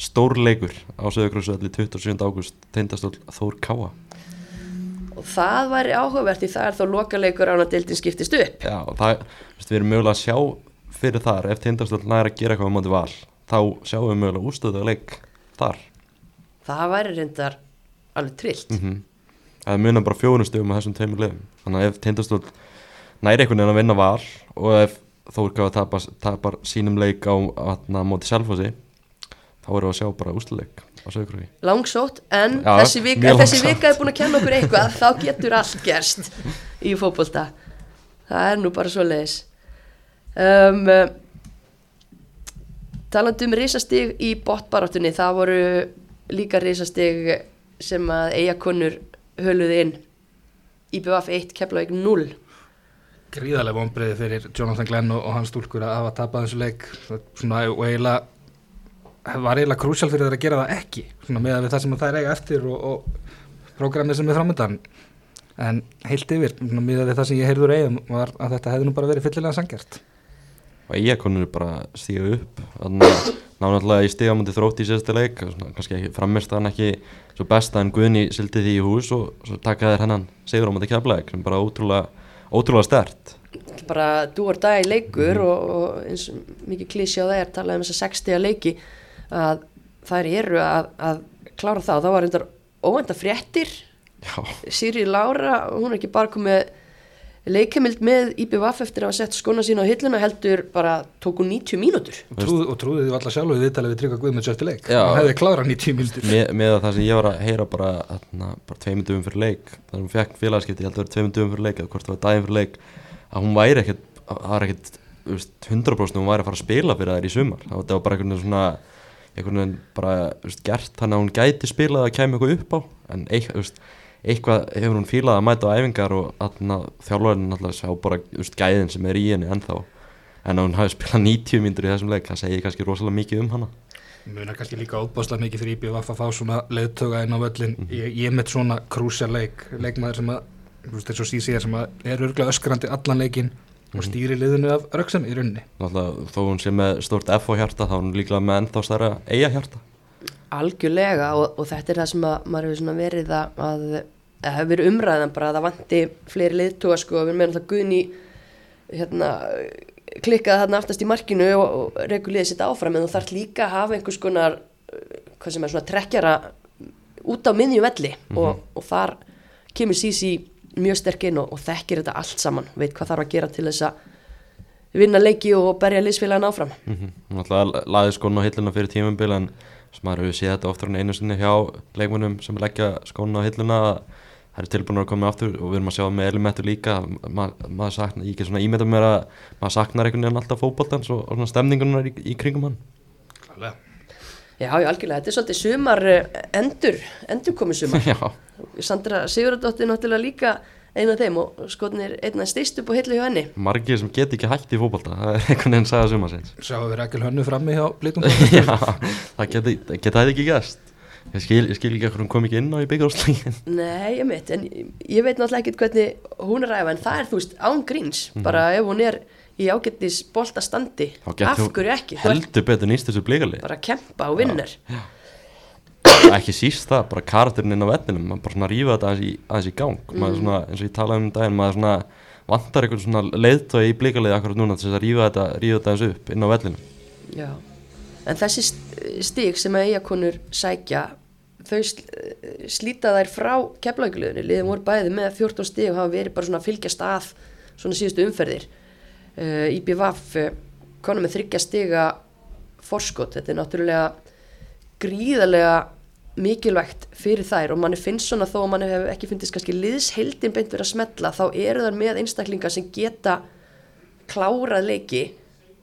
stór leikur á Söðukrossu allir 27. ágúst. Teindastól Þór Káa Og það væri áhugavert í það er þá lokaleikur án að deildin skiptist upp. Já, það, við erum mögulega að sjá fyrir þar ef teindastól næra að gera eitthvað á móti val þá sjáum við mögulega ústöðu leik þar Það væri reyndar alveg trillt. mm Það munar bara fjórum stöðum á þessum tveimur liðum Þannig að ef Tindastóll næri einhvern veginn að vinna val og ef Þórkáfa tapar, tapar sínum leik á, á, á móti Selfossi þá erum við að sjá bara Söðukrossi Langsótt, en Já, þessi, vika, er búin að kenna okkur eitthvað, þá getur allt gerst í fótbolta. Það er nú bara svo leiðis. Um, talandi um risastig í botbaráttunni, það voru líka risastig sem að eigakonur höluði inn. IBF 1, Keflavík 0. gríðarlega vonbreiði fyrir Jonathan Glenn og, og hans stúlkur að hafa tapað þessu leik svona, og eiginlega var eiginlega krúsjál fyrir þeir að gera það ekki svona með við það sem það er eiga eftir og, og prógramið sem er framöndan en heilt yfir, miðað við það sem ég heyrður eigum var að þetta hefði nú bara verið fyllilega sangjart og eigakonur bara stíga upp náttúrulega í stigamöndi þrótt í sérstu leik svona, kannski ekki framist hann ekki svo besta en Guðni sildi því í hús og svo taka þér hennan sigur á mæti keflæk sem bara ótrúlega, ótrúlega stert bara dúar dag leikur mm -hmm. og, og eins og mikið klísi á það er talað um þess að 60 leiki að þær eru að, að klára það. Og þá var reyndar óvenda fréttir. Sýri Lára, hún er ekki bara komið leikamild með IBVF eftir að hafa sett skona sína á hilluna heldur bara tóku 90 mínútur. Og, trúð, og trúðið þið alltaf sjálf við viðtalið við Tryggva Guðmunds eftir leik? Og hefði klárað 90 mínútur. Með, með það sem ég var að heyra bara, atna, bara tveimur dögum fyrir leik að hún fekk félagskipti, ég held að það var tveimur dögum fyrir leik eða hvort það var daginn fyrir leik að hún væri ekkert, það var ekkert 100% hún væri að fara að spila fyrir þær í sumar. Það var bara einhvern veginn svona einhvern veginn bara veist, gert þannig að hún gæti spilað að kemja eitthvað upp á. En eitthvað, eitthvað hefur hún fílað að mæta á æfingar og þjálfurinn alltaf sjá bara veist, gæðin sem er í henni ennþá. En að hún hafi spilað 90 myndur í þessum leik það segir kannski rosalega mikið um hana. Muna kannski líka óbáslega mikið fyrir IBF að fá svona leðtöga inn á völlin mm -hmm. ég, ég met svona krúsja leik leikmaður sem að, þú veist sísi er sem að er örgulega öskrandi allan leikin og mhm. stýri liðinu af rauksam í runni Náttúrulega þó hún sé með stort F á hjarta þá hún líklega með ennþá stærra eiga hjarta Algjörlega og, og þetta er það sem að, maður hefur verið að, að hefur verið umræðan bara að það vanti fleiri liðtúa sko við meðan það Guðni hérna, klikkaði þarna aftast í markinu og, og reguliði sitt áfram en þú þarf líka að hafa einhvers konar hvað sem er svona trekkjara út á miðjum velli mm -hmm. og, og þar kemur Sisi mjög sterkinn og, og þekkir þetta allt saman veit hvað þarf að gera til þess að vinna leiki og berja liðsfélagin áfram. Mm -hmm. Náttúrulega laði skónu á hilluna fyrir tímumbil en sem maður hefur séð þetta oftar en einu sinni hjá leikmunum sem leggja skónu á hilluna það er tilbúin að koma aftur og við erum að sjá með elimettur líka Ma, maður saknar, ég ekki svona ímynda mér að maður saknar einhvern veginn alltaf fókbóltans og, og stemningunar í, í kringum hann. Já, já, algjörlega, þetta er svolítið sumar eh, endur, endur komið sumar. <laughs> Já Sandra Sigurðardóttir náttúrulega líka eina af þeim og skotnir einna stýst upp og hillu hjá henni. Margir sem get ekki hægt í fókbalta það er einhvern veginn sagða suma sinns Sjáum við Rækjul Hönnu frammi hjá Blítum <laughs> Já, það geta get ekki gæst Ég skil, ég skil ekki að hún kom ekki inn á í byggjáðslegin <laughs> Nei, ég veit, en ég veit náttúrulega ekkert hvernig hún er ræða en það er þú veist án gríns. Mm -hmm. bara ef hún er í ágættis boltastandi af hverju ekki? Heldur betur nýst þessu blíkali bara kempa og vinnur. Já, já ekki síst það, bara karakterinn inn á vellinum maður bara svona rýfa þetta aðeins í, aðeins í gang. Mm. maður svona, eins og ég talaði um um daginn maður svona vantar einhvern svona leiðtói í blíkaliði akkurat núna þess að rýfa þetta, rýfa þetta aðeins upp inn á vellinum. Já, en þessi stík sem að eigakonur sækja þau slíta þær frá keflaugluðinu, liðum voru bæði með 14 stík og hafa verið bara svona fylgjast að svona síðustu umferðir. Uh, IBVF konum með þryggja stiga forskot, þetta er náttúrulega gríðarlega mikilvægt fyrir þær og manni finnst svona þó að manni hefur ekki finnist kannski liðsheildin beint verið að smetla þá eru þar með einstaklingar sem geta klárað leiki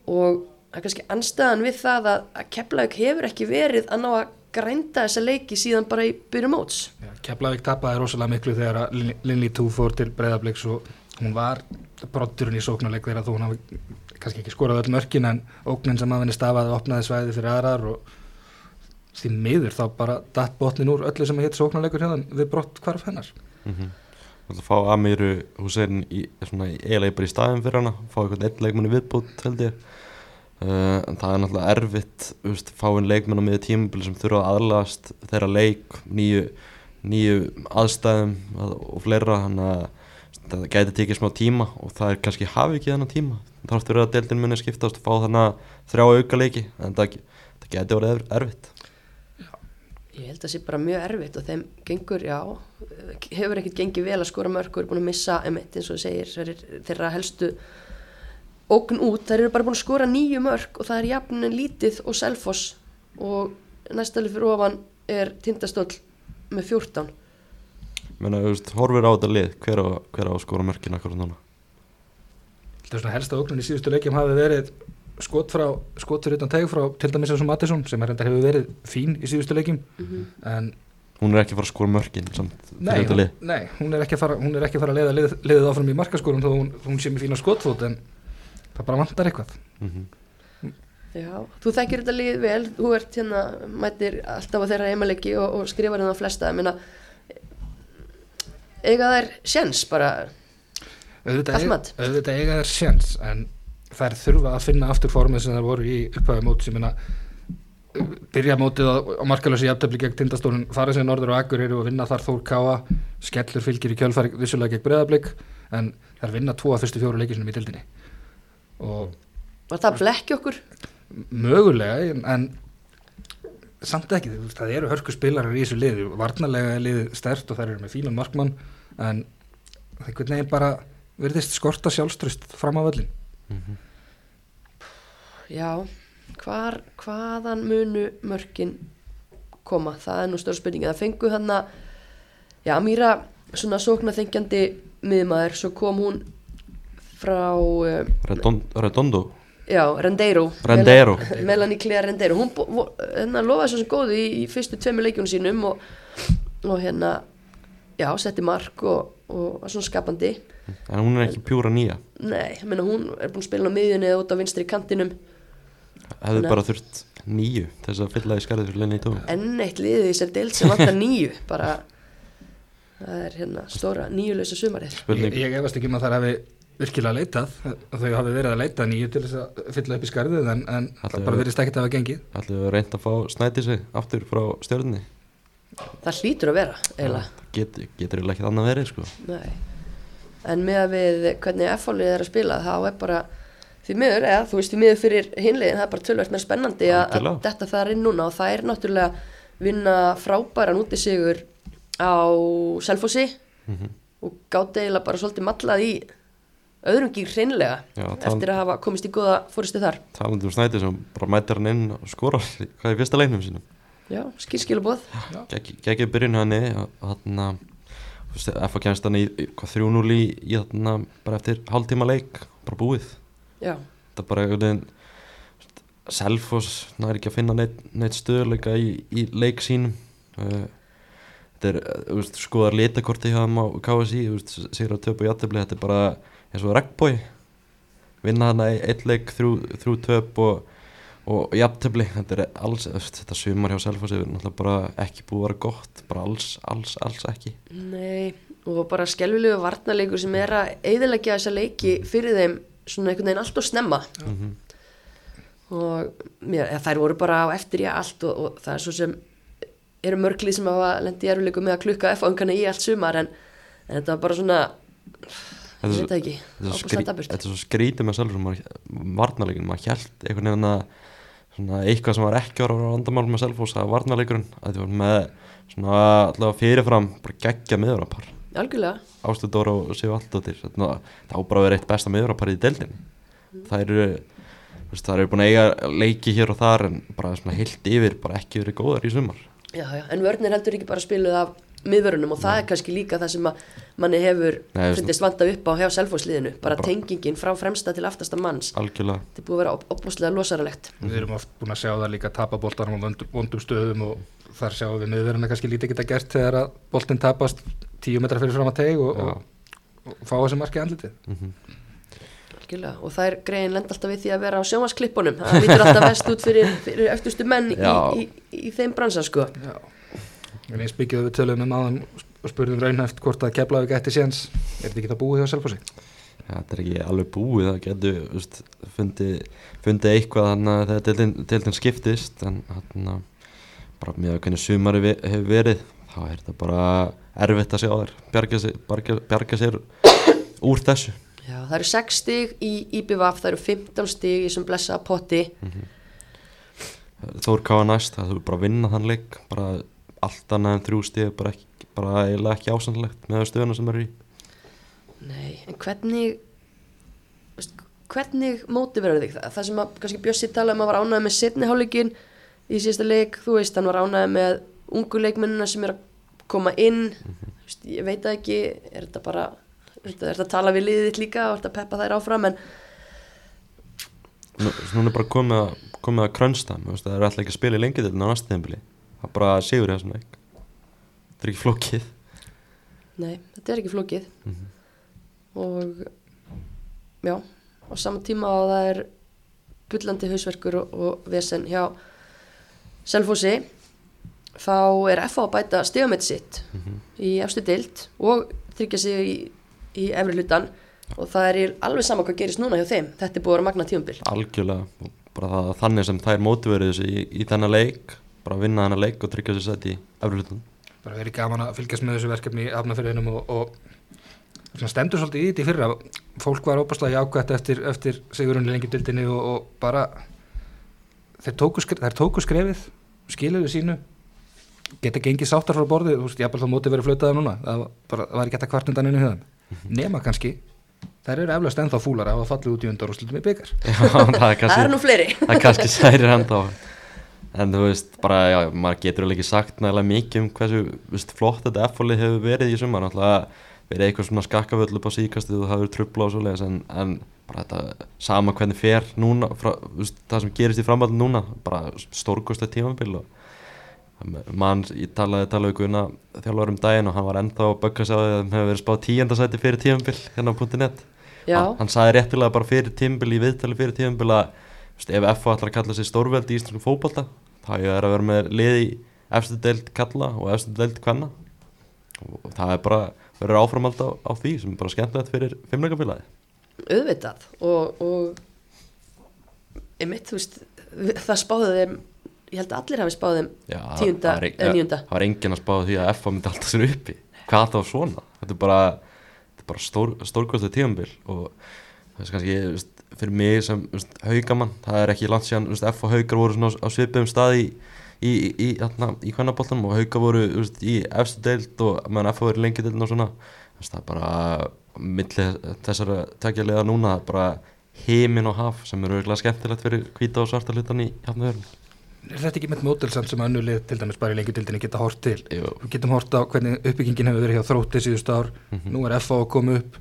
og það er kannski anstæðan við það að, að Keflavík hefur ekki verið að ná að grænda þessa leiki síðan bara í byrjum móts. Ja, Keflavík tapaði rosalega miklu þegar Linli Tú fór til Breðabliks og hún var brotturinn í sóknarleik þegar þú hún hafi kannski ekki skorað öll mörkin en óknin sem að henni stafaði opnaði svæði fyrir aðrar og því miður þá bara datt botnin úr öllu sem heit sóknarleikur hérna við brott hvarf hennar. Mm -hmm. Það að fá Amiru Hussein eiginlega bara í staðin fyrir hana fá einhvern einn leikmenni viðbútt held ég. Uh, en það er náttúrulega erfitt veist, fá einn leikmenn á miður tímabili sem þurfa að aðlast þeirra leik nýju, nýju aðstæðum og fleira þannig að það gæti tekið smá tíma og það er kannski hafi ekki þennan tíma. Þá þurftur að deildin muni skiptast og fá þannig þrjá auka leiki en það, það gæti orðið erfitt Ég held að það sé bara mjög erfitt og þeim gengur, já, hefur ekkert gengið vel að skora mörg og eru búin að missa, emitt, eins og segir, þeirra helstu ókn út, þeir eru bara búin að skora nýju mörg og það er jafnin lítið og selfoss og næstalið fyrir ofan er tindastöld með 14. Menna, þú veist, horfir á þetta lið, hver á, hver á að skora mörgin akkur núna? Það er svona helsta óknun í síðustu leikjum hafi verið skot frá, skot fyrir utan teg frá til dæmis eins og Mattisson sem er hendar hefur verið fín í síðustu leikim mm -hmm. en hún er ekki að fara að skora mörgin nei, hún, nei, hún er ekki að fara, að, fara að leiða lið, liðið áfram í markaskórum þó hún, hún sé með fína skotfót en það bara vantar eitthvað. Mm -hmm. Já, þú þekkir þetta lið vel þú ert hérna, mætir alltaf á þeirra heimalegi og, og skrifar hérna á flesta, ég meina eiga þær sjens bara? Allt eiga, þær sjans en þær þurfa að finna aftur formið sem þær voru í upphæðu mót sem byrja mótið á, markalösi jafntefli gegn tindastólun, fara sér norður og Akureyri og vinna þar Þór Káa, skellur fylgir í kjölfari vissulega gegn breðablик en þær vinna tvo af fyrstu fjóru leikisunum í dildinni og var það blekki okkur? Mögulega en, samt ekki, það eru hörku spilarar í þessu liði, varnarlega er liðið stert og þær eru með fínan markmann en einhvern veginn bara verðist skorta sjálfströst fram á völlin já, hvar, hvaðan munu mörkin koma, það er nú stóra spurningi það fengu hann að já, Amíra, svona sóknarþengjandi miðmaður, svo kom hún frá uh, Redon, Redondo? Já, Rendeiro. Rendeiro. Mel- <laughs> Melanie Claire Rendeiro. Hún hérna lofaði svo sem góðu í, í fyrstu tveimur leikjunum sínum og, og hérna já, setti mark og, og svona skapandi. En hún er ekki pjúra nýja? Nei, ég meina hún er búin að spila á miðjunni eða út á vinstri kantinum. Nei. bara þurft nýju þess að fylla í skarðið fyrir lenni í tóum enn eitt liðið í þessari deild sem vantar nýju bara það er hérna stóra nýjulösa sumarið. Ég, spurning. Ég efast ekki um að þær hafi virkilega leitað að þau hafi verið að leita nýju til þess að fylla upp í skarðið en, en það bara við- verðist ekkert að hafa gengið. Ætlum við reynd að fá snæti sig aftur frá stjórnni það hlýtur að vera eiginlega Get, getur eiginlega ekkert annað verið sko. Nei. En með að við hvernig F-fólið er að spila þá er bara því miður, eða þú veist því miður fyrir hinlegin, það er bara tölvægt með spennandi að, að detta það inn núna og það er náttúrulega vinna frábæran úti sigur á Selfossi Mhm. og gátt eiginlega bara svolítið mallað í öðrum gír hreinlega Já, eftir að hafa komist í góða fóristu þar. talandi um snæti sem bara mætir hann inn og skorar hvað er fyrsta leiknum sínum Já, skýrskilabóð. geggið byrjun hann hann F.A. kemst hann í í- hvað, 3-0 í, í þarna bara eftir hálftíma leik bara búið Já, þetta er bara einhvern veginn Selfoss næri ekki að finna neitt, neitt stöðuleika í, í leik sínum uh, þetta er uh, þú veist, skoðar litakorti hjá þeim á KSI sigur að töpu í aðtöfli þetta er bara eins og regnbói vinna hana í eitt leik þrjú, þrjú töp og, og jafntöfli þetta er alls, þetta sumar hjá Selfossi er náttúrulega bara ekki búið að vera gott bara alls, alls, alls ekki. Nei, og bara skelvilegu varnarleikur sem er að eiðilegja þessa leiki fyrir þeim svona einhvern veginn allt og snemma. mm og mér, þær voru bara á eftir í allt og, og það er svo sem eru mörglið sem hafa lendi í erfileikum með að klukka F-ángana í allt sumar en, en þetta var bara svona Þetta er ég svo- þetta er svo skrítið með Selfoss varnarleikin, maður hjælt einhvern veginn að svona eitthvað sem var ekki ára á vandamál með Selfoss að varnarleikurinn. Að þið var með svona allavega fyrirfram bara geggja miðurapar algjörlega, Ástu Dóra og Sigur Aldóttir það á bara að vera eitt besta miðurapar í deildinni. Það eru það eru búin að eiga leiki hér og þar en bara svona heilt yfir bara ekki verið góðar í sumar. Já, já, en vörnir heldur ekki bara spiluð af miðvörunum og það er kannski líka það sem að manni hefur Nei, fundist vanda upp á hjá selfóðsliðinu, bara Bara- tengingin frá fremsta til aftasta manns, algjörlega. Þetta er búið að vera opbúslega losaralegt. Við erum oft búin að sjá það líka tapa boltanum á vondum stöðum og þar sjáum við miðverðina kannski lítið geta gert þegar að boltin tapast tíu metra fyrir fram að teg og, og, og fá þessi marki andlitið. Mm Algjörlega. og það er greiðin lenda alltaf við því að vera á sjónvarsklippunum það lítur alltaf vest út fyrir, fyrir eftirstu menn í, í, í, í þeim bransa sko. Já. En eins byggjuðu við töluðum um áðan og spurðum raunhæft hvort að Keflavík ætti séns. Er þetta ekki það búið hjá Selfossi? Já, þetta er ekki alveg búið, það getur veist, fundið, fundið eitthvað þannig að þegar deildin, deildin skiptist. En þannig að bara með að hvernig sumari ve hefur verið þá er þetta bara erfitt að sjá þær bjarga sér, bjarga, bjarga sér úr þessu. Já, það eru 6 stig í IBVF, það eru 15 stig í þessum blessa potti. Þór Káa næst, það þú bara að vinna þann leik bara allt annað en þrjú stig bara, ekki, bara eiginlega ekki ásannlegt með stöðuna sem eru í. Nei, en hvernig hvernig mótiverður þig það, það sem að kannski Bjössi talaði um að var ánæði með setni hálfleikin í síðasta leik, þú veist, hann var ánæði með ungu leikmennina sem er að koma inn. Þú veist, ég veit það ekki er þetta bara, er þetta, að tala við liðið þitt líka og er þetta að peppa þær áfram en Nú, svo núna er bara komið að, komið að krönsta það er alltaf ekki að spila í lengi til tímabili það er bara sigur í þessum leik. Þetta er ekki flókið. Nei, þetta er ekki flókið. Mhm. og já, á sama tíma og það er bullandi hausverkur og, og vesen hjá Selfossi þá er FA að bæta stegamitt sitt Mhm. í efstu deild og tryggja sig í, í efri hlutan og það er alveg sama hvað gerist núna hjá þeim. Þetta er búið að vera magna tíumbil algjörlega. Bara það, þannig sem þær mótiverið þessu í, í þennan leik bara vinna þennan leik og tryggja sér sett í efri hlutan bara verið gaman að fylgjast með þessu verkefni í hafnafyrðinum og, og svona stendur svolítið í þetta í fyrra fólk var óbærslega jákvæmt eftir, eftir sigurunni lengi dildinni og, og bara þeir tóku, skre- þær tóku skrefið skiluðu sínu geta gengið sáttar frá borðið þú veist, ég þá móti verið flautaða núna það var, bara, það var ekki að kvartundan inn í höfðum nema kannski þær eru eflaust ennþá fúlar að hafa fallið út í undan og slutum í byggar Já, það er það kannski er nú fleiri. það er kannski særi henda á en þú veist, bara, já, maður getur alveg ekki sagt nægilega mikið um hversu veist, flott þetta F-fólið hefur verið í sumar. Náttúrulega verið eitthvað svona skakkavöll upp á síkastið og það hefur trubla og svoleiðis en, en bara þetta sama hvernig fer núna, frá, veist, það sem gerist í framhaldin núna, bara stórkostlega tímabil og mann, ég talaði, talaði Guðna þjálfur um daginn og hann var ennþá að bögga sig á því að hann hefur verið spáð tíundasæti fyrir tímabil hérna á .net. Hann, hann saði réttilega bara fyrir tímabil í viðtali fyrir tímabil að veist, ef FH ætlar að kalla sig stórveld í íslensku fótbolta þá er að vera með lið í efstu deild kalla og efstu deild kvenna. Og það er bara verður áframald á, á því sem er bara skemmtilegt fyrir fimmleikafélagi auðvitað. Og, og einmitt, þú veist, það spáði þeim ég held að allir hafi spáði þeim Já, það- tíunda það eða níunda. það var enginn að spáða því að FH myndi alltaf sér uppi. Hvað það var svona? Þetta er bara, bara stór, stórkostlega tímabil og það er kannski fyrir mig sem haugamann. Það er ekki langt síðan veist, FH haugar voru svona á, á svipiðum stað í í, í, í, þarna, í kvennaboltanum og haugar voru veist, í efstu deild og meðan FH verið lengi deildin og svona. Veist, það er bara milli þessara tekja liða núna það er bara heimin og haf sem eru auðvitað skemmtilegt fyrir hvíta og svarta hlutan í hafnaverðin er þetta ekki með mótilsamt sem önnu lið til dæmis bara í lengjudildinni geta hort til? Jú. við getum hort á hvernig uppbyggingin hefur verið hjá þrótti síðust ár. Mhm. nú er FA að koma upp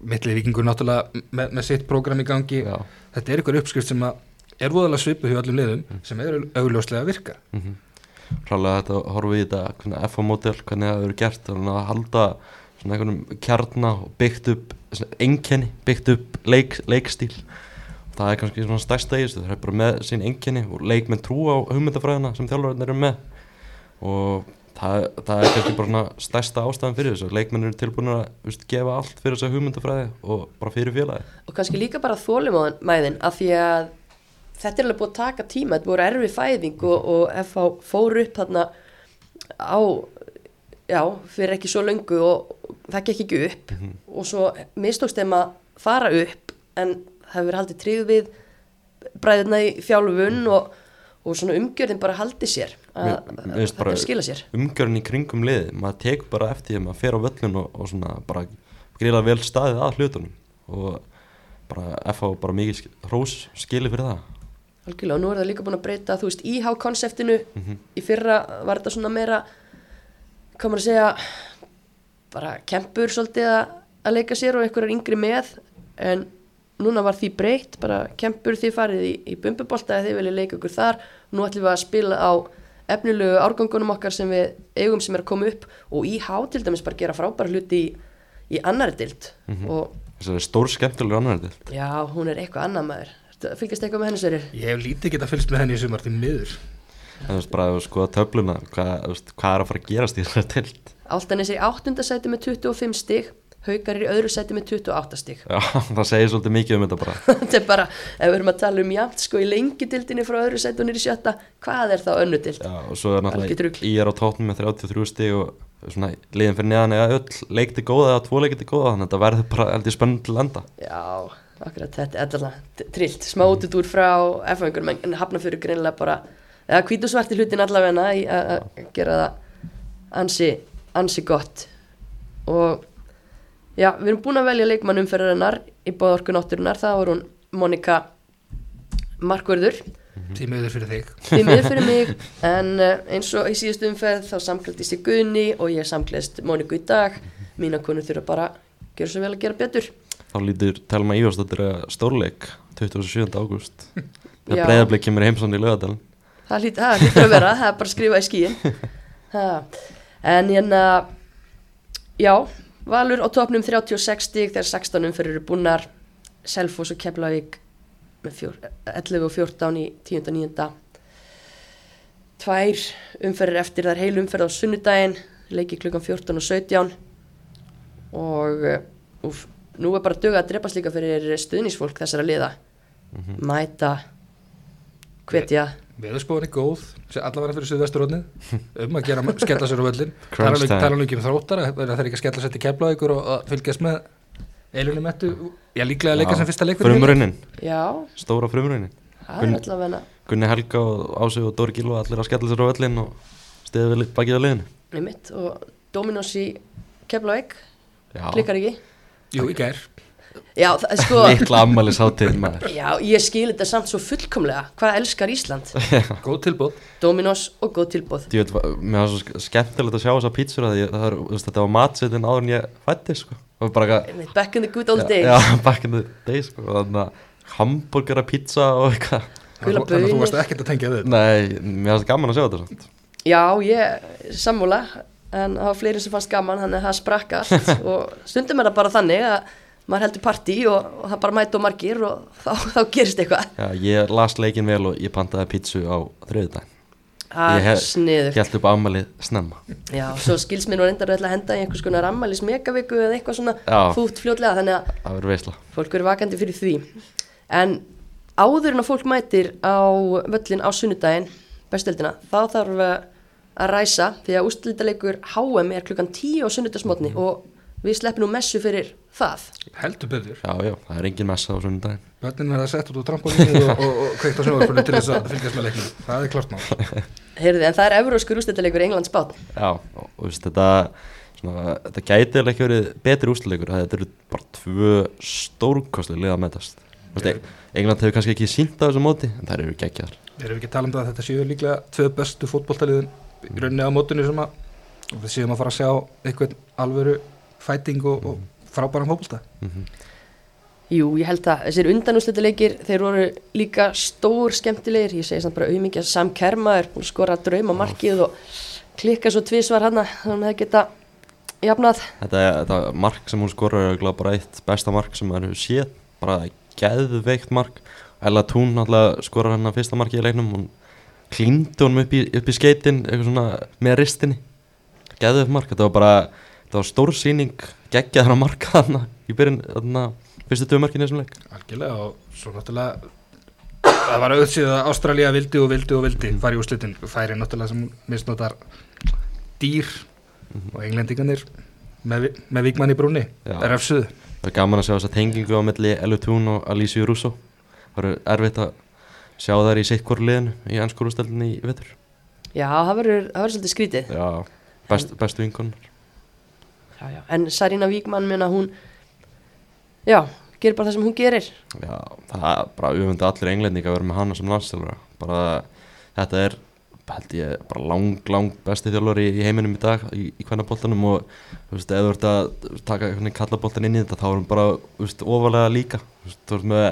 mittlið vikingur náttúrulega með, með sitt prógram í gangi. Já. þetta er ykkur uppskrift sem er voðalega svipu hjá öllum liðum sem er augljóslega að virka. Mm Rálega þetta horfum við í þetta FH-módel, hvernig það verið gert að halda svona einhvernum kjarna og byggt upp enkenni, byggt upp leik, leikstíl. Það er kannski svona stærsta í þessu það er bara með sín enkenni og leikmenn trú á hugmyndafræðina sem þjálfarinn eru með. Og það, það er kannski bara stærsta ástæðan fyrir þessu. Leikmenn eru tilbúin að veist, gefa allt fyrir þessa hugmyndafræði og bara fyrir félagi og kannski líka bara þólimæðin af því að þetta er alveg búið að taka tíma þetta voru erfi fæðing og, og FH fór upp þarna á já, fyrir ekki svo löngu og það gekk ekki upp. Og svo mistókst þeim að fara upp en það hefur haldið tryggð við bræðina í þjálfun og, og svona umgjörðin bara haldið sér að, skila sér. umgjörn í kringum liði maður tekur bara eftir því að maður fer á völlun og, og svona bara greiða vel staðið að hlutunum og bara FH bara mikið hrós skili fyrir það. Algjörlega, og nú er það líka búin að breyta, þú veist, IH-konseptinu, í fyrra var þetta svona meira, maður að segja, bara kempur svolítið að, að leika sér og einhverjar yngri með, en núna var því breytt, bara kempur því farið í, í bumbubolta eða þið viljið leika ykkur þar, nú ætlum við að spila á efnilegu árgangunum okkar sem við eigum sem er að koma upp og IH til dæmis bara gera frábæra hluti í, í annari dild og þess að það er stór skemmtilegur annar þetta já, hún er eitthvað annað maður, fylgjast eitthvað með henni sérir? ég hef lítið geta fylgst með henni í sumar því miður. En þú veist bara að skoða töfluna hvað, hvað er að fara að gerast í þessari tilt Áltanis er í áttundasæti með 25 stig Haukar er í öðru sæti með 28 stig. Já, <laughs> það segir svolítið mikið um þetta bara. <laughs> Þetta er bara, ef við erum að tala um jafnt sko í lengidildinni frá öðru sæti og nýri sjötta hvað er þá önnudild? já, og svo er náttúrulega í er á tóttum með 33 stig og svona liðin fyrir neðan eða öll leikti góða eða tvo leikti góða þannig að þetta verður bara heldur spennandi til enda Já, akkurat þetta er alltaf trillt, smá útudúr frá F-fengur, en hafna fyrir greinilega bara eða hvít já, við erum búin að velja leikmann umferðarinnar í báðorku nátturinnar, það var hún Monika Markvörður. Því miður fyrir þig. Því miður fyrir mig. <laughs> En uh, eins og í síðustu umferð þá samklædist ég Guðni og ég samklædist Móniku í dag. Mína konur þurfa bara að gera svo vel að gera betur. Þá lítur Telma Ívarsdóttir að stórleik 27. ágúst. <laughs> Þegar breyðarblik kemur heimsson í lögadalinn það það hlýtur að vera, það er bara að skrifa í skíin <laughs> ha. en hérna já, Valur á topnum 36 stig þegar 16 umferður eru búnar Selfoss og Keflavík með fjór, 11 og 14 í 10. og 9. tvær umferðir eftir það er heil umferð á sunnudaginn leiki klukkan 14 og 17 og uh, úf, nú er bara dög að drepast líka fyrir stuðnisfólk þessara liða Mhm. mæta hvetja Veðurspóin er góð, sem allavega fyrir Suðvesturrónið <laughs> um að gera, skella sér á völlin tala nú ekki um þróttar það er ekki að skella sér til kefla ykkur og að fylgjast með eilunum ettu, já líklega að leika sem fyrsta leikur. Frumraunin, já, stóra frumraunin það er allavega. Gunni Helga og Ási og Dóri Gilva allir að skella sér á völlin og stiði vel bakið á liðinu. Og Dominos í Keflavík. Já, klikkar ekki. Jú, í gær já, það, sko, <laughs> mikla ammælis hátíð maður. Já, ég skil þetta samt svo fullkomlega. Hvað elskar Ísland? <laughs> Góð tilbúð Dominos og góð tilbúð Ég veit, mér var svo sk- skemmtilegt að sjá þessa pítsur að ég, það er, þú veist, þetta var matsetin áður en ég fætti sko. var back in the good old days. já, back in the day sko. þannig að hambúrgara pizza og eitthvað. Gula Þannig að þú varst ekkert að tengja við nei, mér finnst gaman að sjá þetta samt. Já, ég sammála. En það var fleiri sem fannst gaman þannig að það sprakk allt. <laughs> Og stundum er það bara þannig að maður heldur partí og, og það bara mæta og margir og þá, <laughs> þá gerist eitthvað. Já, ég las leikin vel og ég pantaði pítsu á þriðudaginn Það Ég er sniður Hjælt upp ammælið snemma. Já, svo skils mér nú reyndar að henda í einhvers konar ammælis megaviku eða eitthvað svona Já. fút fljótlega þannig að Það verður veisla. fólk verður vakandi fyrir því. En áður en að fólk mætir á völlin á sunnudaginn bestöldina, þá þarf að ræsa því að úrslitaleikur HM er klukkan 10 á sunnudagsmotni og við sleppum nú messu fyrir það. Heldur betur. Já, já, það er engin messa á sunnudaginn Bönnin verða sett út úr trampolínu og, og, og kveikt á sjónvarpunni til þess að fylgjast með leiknum. Það er klart mál. <laughs> Heyrði, en það er evróskur úrslitaleikur Englands bát Já, og og veist, þetta svona, Þetta gæti alveg ekki verið betri úrsluleikur Þetta eru bara tvö stórkostlega liða að metast. Þú veist, England hefur kannski ekki sínt á þessu móti En þær eru geggjar Erum við ekki að tala um það að þetta séu líklega tvö bestu fótboltaliðin í rauninni á mótinu sem að og við séum að fara að sjá einhvern alvöru fæting og, og frábæran fótbolta. Mm Jú, ég held að þessir undanúrslitaleikir þeir voru líka stór skemmtilegir. Ég segi samt bara auðmikið að Sam Kerma er búin að skora drauma markið og klikka svo tvisvar hann þannig að það geta jafnað. Þetta, þetta mark sem hún skorur er bara eitt besta mark sem maður hefur séð. Bara geðveikt mark. Ella Tún náttúrulega skorar hann að fyrsta marki í leiknum. Hún klíndi honum upp í, í skeitin eitthvað svona með ristinni. Geðveikt mark, þetta var bara þetta var stór sýning geggjaðar að marka hann í byrjun þarna fyrstu tvö markinu í þessum leik. Algjörlega og svo náttúrulega það var auðvitsið að Ástralía vildi og vildi og vildi fara í úrslitin. Færi náttúrulega sem misnotar dýr og englendinganir með, með vikmann í brúni Já. refsuðu. Það er gaman að sjá þessa tengingu á milli Elu Tún og Alicia Russo Það eru erfitt að sjá þær í sitt hvort liðinu í ennskórustelinni í vetur. Já, það verður, það verður svolítið skrítið. Já, best, bestu vinkonar já, já. En Sarina Víkmann minna hún Já, gerir bara það sem hún gerir. Já, það er bara auðvitað allir englendinga að vera með hana sem landstjálfara bara þetta er held ég bara lang, lang besti þjálfari í heiminum í dag í, í hvernaboltanum og þú veist, ef þú ert að taka einhvern kallaboltan inn í þetta þá er hún bara, þú veist, ofalega líka. Þú veist, þú ert með